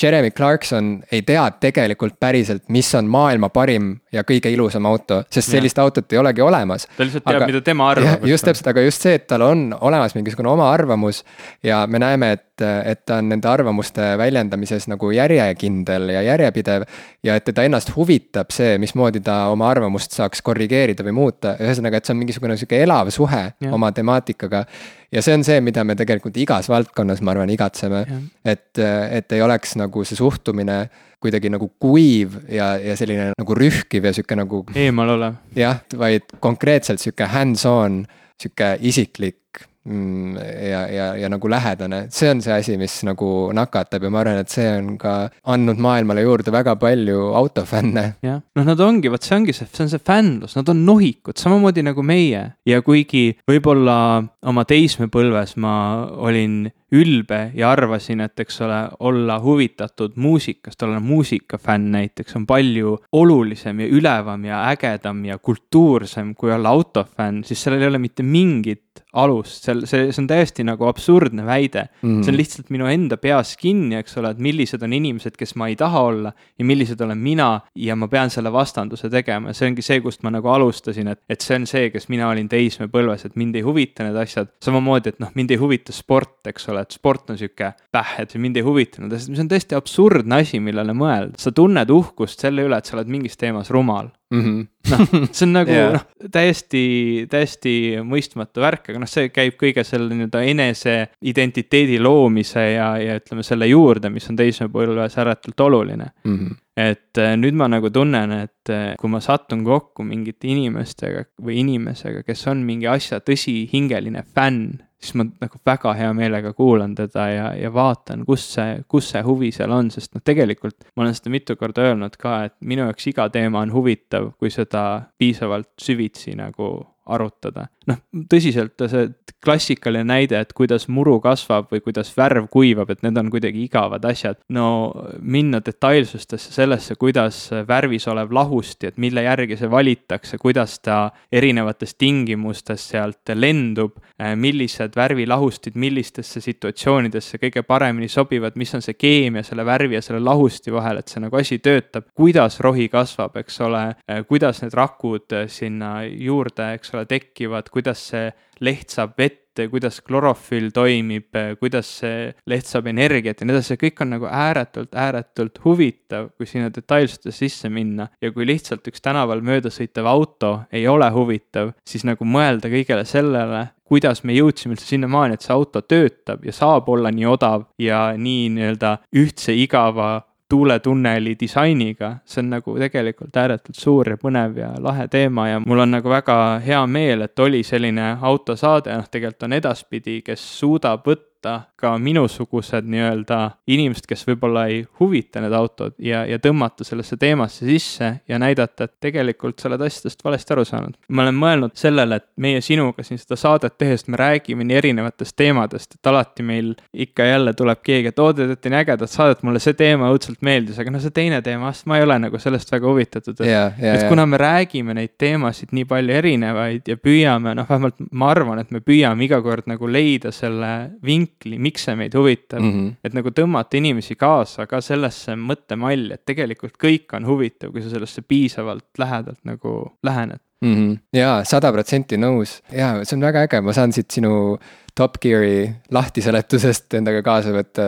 Jeremy Clarkson ei tea tegelikult päriselt, mis on maailma parim ja kõige ilusam auto, sest sellist ja. autot ei olegi olemas. ta lihtsalt teab, mida tema arvab. just täpselt, aga just see, et tal on olemas mingisugune oma arvamus ja me näeme, et, et ta on nende arvamuste väljendamises nagu järjekindel ja järjepidev. ja et teda ennast huvitab see, mismoodi ta oma arvamust saaks korrigeerida või muuta, ühesõnaga, et see on mingisugune sihuke elav suhe ja. oma temaatikaga ja see on see, mida me tegelikult igas valdkonnas, ma arvan, igatseme. et, et ei oleks nagu see suhtumine kuidagi nagu kuiv ja, ja selline nagu rühkiv ja sihuke nagu. eemal olev. jah, vaid konkreetselt sihuke hands-on, sihuke isiklik ja, ja, ja nagu lähedane, see on see asi, mis nagu nakatab ja ma arvan, et see on ka andnud maailmale juurde väga palju autofänne. jah, noh, nad ongi, vot see ongi see, see on see fännlus, nad on nohikud, samamoodi nagu meie. Ja kuigi võib-olla oma teismepõlves ma olin ülbe ja arvasin, et eks ole, olla huvitatud muusikast, olla muusikafänn näiteks on palju olulisem ja ülevam ja ägedam ja kultuursem kui olla autofänn, siis sellel ei ole mitte mingit alust, seal, see, see on täiesti nagu absurdne väide. Mm.. see on lihtsalt minu enda peas kinni, eks ole, et millised on inimesed, kes ma ei taha olla ja millised olen mina ja ma pean selle vastanduse tegema. Ja see ongi see, kust ma nagu alustasin, et, et see on see, kes mina olin teismepõlves, et mind ei huvita need asjad. samamoodi, et noh, mind ei huvita sport, eks ole ole, et sport on sihuke päh, et see mind ei huvitanud, sest see on tõesti absurdne asi, millele mõelda. sa tunned uhkust selle üle, et sa oled mingis teemas rumal mm. -hmm. noh, see on nagu Jaa. noh, täiesti, täiesti mõistmatu värk, aga noh, see käib kõige selle nii-öelda enese identiteedi loomise ja, ja ütleme selle juurde, mis on teismepõlves ääretult oluline Mm -hmm. et äh, nüüd ma nagu tunnen, et äh, kui ma satun kokku mingite inimestega või inimesega, kes on mingi asja tõsihingeline fänn, siis ma nagu väga hea meelega kuulan teda ja, ja vaatan, kus see, kus see huvi seal on, sest noh, tegelikult ma olen seda mitu korda öelnud ka, et minu jaoks iga teema on huvitav, kui seda piisavalt süvitsi nagu arutada. noh, tõsiselt see klassikaline näide, et kuidas muru kasvab või kuidas värv kuivab, et need on kuidagi igavad asjad. no minna detailsustesse sellesse, kuidas värvis olev lahusti, et mille järgi see valitakse, kuidas ta erinevates tingimustes sealt lendub, millised värvilahustid millistesse situatsioonidesse kõige paremini sobivad, mis on see keemia selle värvi ja selle lahusti vahel, et see nagu asi töötab, kuidas rohi kasvab, eks ole, kuidas need rakud sinna juurde, eks ole, tekivad, kuidas see leht saab vett, kuidas klorofüll toimib, kuidas see leht saab energiat ja nii edasi, see kõik on nagu ääretult, ääretult huvitav, kui sinna detailsustesse sisse minna. ja kui lihtsalt üks tänaval mööda sõitev auto ei ole huvitav, siis nagu mõelda kõigele sellele, kuidas me jõudsime üldse sinnamaani, et see auto töötab ja saab olla nii odav ja nii nii-öelda ühtse igava tuuletunneli disainiga, see on nagu tegelikult ääretult suur ja põnev ja lahe teema ja mul on nagu väga hea meel, et oli selline autosaade, noh, tegelikult on edaspidi, kes suudab võtta ka minusugused nii-öelda inimesed, kes võib-olla ei huvita need autod ja, ja tõmmata sellesse teemasse sisse ja näidata, et tegelikult sa oled asjadest valesti aru saanud. ma olen mõelnud sellele, et meie sinuga siin seda saadet tehes me räägime nii erinevatest teemadest, et alati meil ikka jälle tuleb keegi, et oo, te teete nii ägedat saadet, mulle see teema õudselt meeldis, aga no see teine teema, ma ei ole nagu sellest väga huvitatud, et ja, ja, et kuna me räägime neid teemasid nii palju erinevaid ja püüame, noh, vähemalt ma arvan, et me püüame iga kord nagu leida selle vinkli, miks see meid huvitab mm. -hmm. et nagu tõmmata inimesi kaasa ka sellesse mõttemalli, et tegelikult kõik on huvitav, kui sa sellesse piisavalt lähedalt nagu lähened. mm. -hmm. jaa, sada protsenti nõus. jaa, see on väga äge, ma saan siit sinu Top Gear'i lahtiseletusest endaga kaasa võtta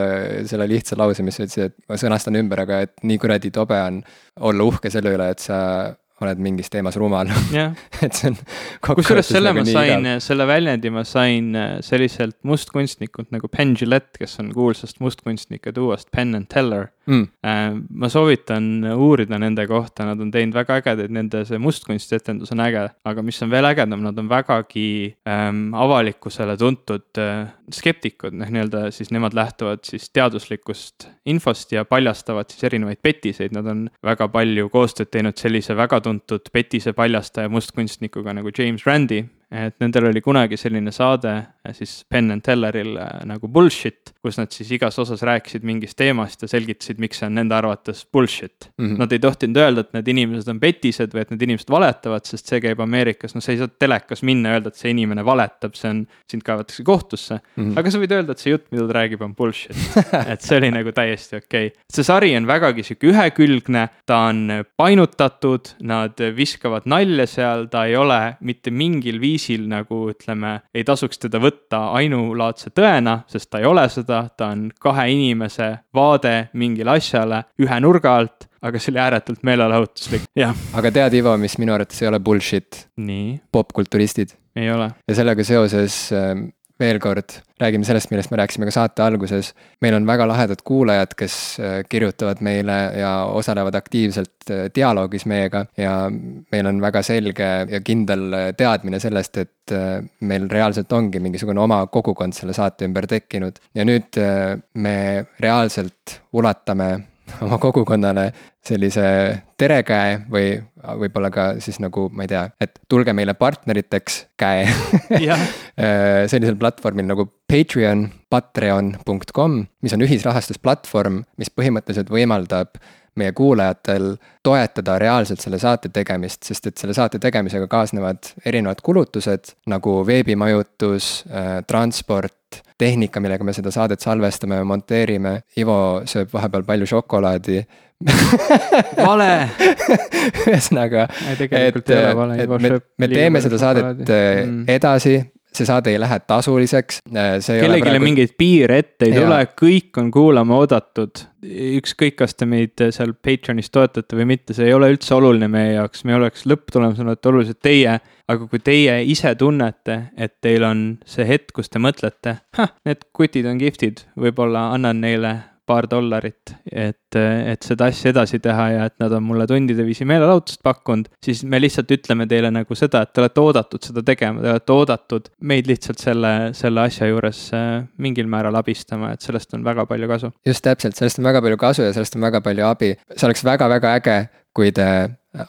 selle lihtsa lause, mis sa ütlesid, et ma sõnastan ümber, aga et nii kuradi tobe on olla uhke selle üle, et sa oled mingis teemas rumal. [laughs] Et see on. kusjuures selle ma sain, selle väljendi ma sain äh, selliselt mustkunstnikult nagu Penn Jillette, kes on kuulsast mustkunstnike duost Penn and Teller mm.. ma soovitan uurida nende kohta, nad on teinud väga ägedaid, nende see mustkunstietendus on äge, aga mis on veel ägedam, nad on vägagi ähm, avalikkusele tuntud äh, skeptikud, noh, nii-öelda siis nemad lähtuvad siis teaduslikust infost ja paljastavad siis erinevaid petiseid, nad on väga palju koostööd teinud sellise väga tuntud petise paljastaja mustkunstnikuga nagu James Randi, et nendel oli kunagi selline saade siis Penn and Telleril nagu Bullshit, kus nad siis igas osas rääkisid mingist teemast ja selgitasid, miks see on nende arvates bullshit mm. -hmm. Nad ei tohtinud öelda, et need inimesed on petised või et need inimesed valetavad, sest see käib Ameerikas, no sa ei saa telekas minna ja öelda, et see inimene valetab, see on, sind kaevatakse kohtusse mm. -hmm. aga sa võid öelda, et see jutt, mida ta räägib, on bullshit [laughs] et see oli nagu täiesti okei okay.. see sari on vägagi sihuke ühekülgne, ta on painutatud, nad viskavad nalja seal, ta ei ole mitte mingil viisil nagu ütleme, ei tasuks teda võtta ainulaadse tõena, sest ta ei ole seda, ta on kahe inimese vaade mingile asjale ühe nurga alt, aga see oli ääretult meelelahutuslik, jah. aga tead, Ivo, mis minu arvates ei ole bullshit? popkulturistid. ei ole. ja sellega seoses äh, veel kord räägime sellest, millest me rääkisime ka saate alguses. meil on väga lahedad kuulajad, kes kirjutavad meile ja osalevad aktiivselt dialoogis meiega ja meil on väga selge ja kindel teadmine sellest, et meil reaalselt ongi mingisugune oma kogukond selle saate ümber tekkinud ja nüüd me reaalselt ulatame [laughs] oma kogukonnale sellise terekäe või võib-olla ka siis nagu, ma ei tea, et tulge meile partneriteks käe [laughs] sellisel platvormil nagu Patreon, patreon.com, mis on ühisrahastusplatvorm, mis põhimõtteliselt võimaldab meie kuulajatel toetada reaalselt selle saate tegemist, sest et selle saate tegemisega kaasnevad erinevad kulutused nagu veebimajutus äh,, transport, tehnika, millega me seda saadet salvestame ja monteerime. Ivo sööb vahepeal palju šokolaadi. [laughs] Vale! Ühesõnaga, et, et me, me teeme seda saadet mm. edasi see saade ei lähe tasuliseks, see kellelegi praegu... mingeid piire ette ei ja. tule, kõik on kuulama oodatud. ükskõik, kas te meid seal Patreonis toetate või mitte, see ei ole üldse oluline meie jaoks, meie oleks lõpptulemusena olulised teie. aga kui teie ise tunnete, et teil on see hetk, kus te mõtlete, need kutid on kihvtid, võib-olla annan neile paar dollarit, et, et seda asja edasi teha ja et nad on mulle tundide viisi meelelahutust pakkunud, siis me lihtsalt ütleme teile nagu seda, et te olete oodatud seda tegema, te olete oodatud meid lihtsalt selle, selle asja juures äh, mingil määral abistama, et sellest on väga palju kasu. just täpselt, sellest on väga palju kasu ja sellest on väga palju abi, see oleks väga-väga äge, kui te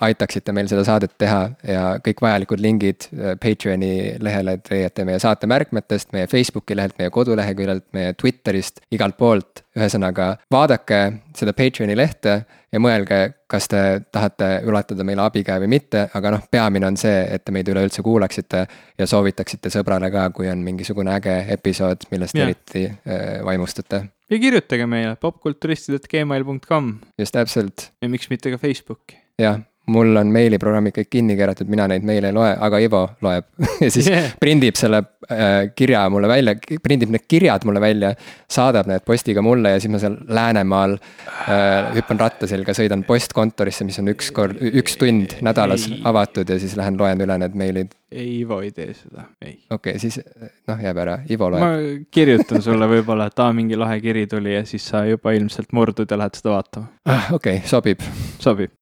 aitaksite meil seda saadet teha ja kõik vajalikud lingid äh, Patreoni lehele leiate meie saate märkmetest, meie Facebooki lehelt, meie koduleheküljelt, meie Twitterist, igalt poolt. ühesõnaga, vaadake seda Patreoni lehte ja mõelge, kas te tahate ulatada meile abikäe või mitte, aga noh, peamine on see, et te meid üleüldse kuulaksite ja soovitaksite sõbrale ka, kui on mingisugune äge episood, millest yeah. eriti äh, vaimustute ja kirjutage meile popkulturistid.gmail.com. just täpselt. ja miks mitte ka Facebooki. jah, mul on meiliprogrammid kõik kinni keeratud, mina neid meile ei loe, aga Ivo loeb [laughs] ja siis yeah. prindib selle äh, kirja mulle välja, prindib need kirjad mulle välja. saadab need postiga mulle ja siis ma seal Läänemaal äh, hüppan ratta selga, sõidan postkontorisse, mis on üks kord, üks tund nädalas ei. avatud ja siis lähen loen üle need meilid. ei, Ivo ei tee seda, ei. okei okay,, siis noh, jääb ära, Ivo loeb. ma kirjutan sulle võib-olla, et aa, mingi lahe kiri tuli ja siis sa juba ilmselt murdud ja lähed seda vaatama. Ah, okei okay,, sobib. sobib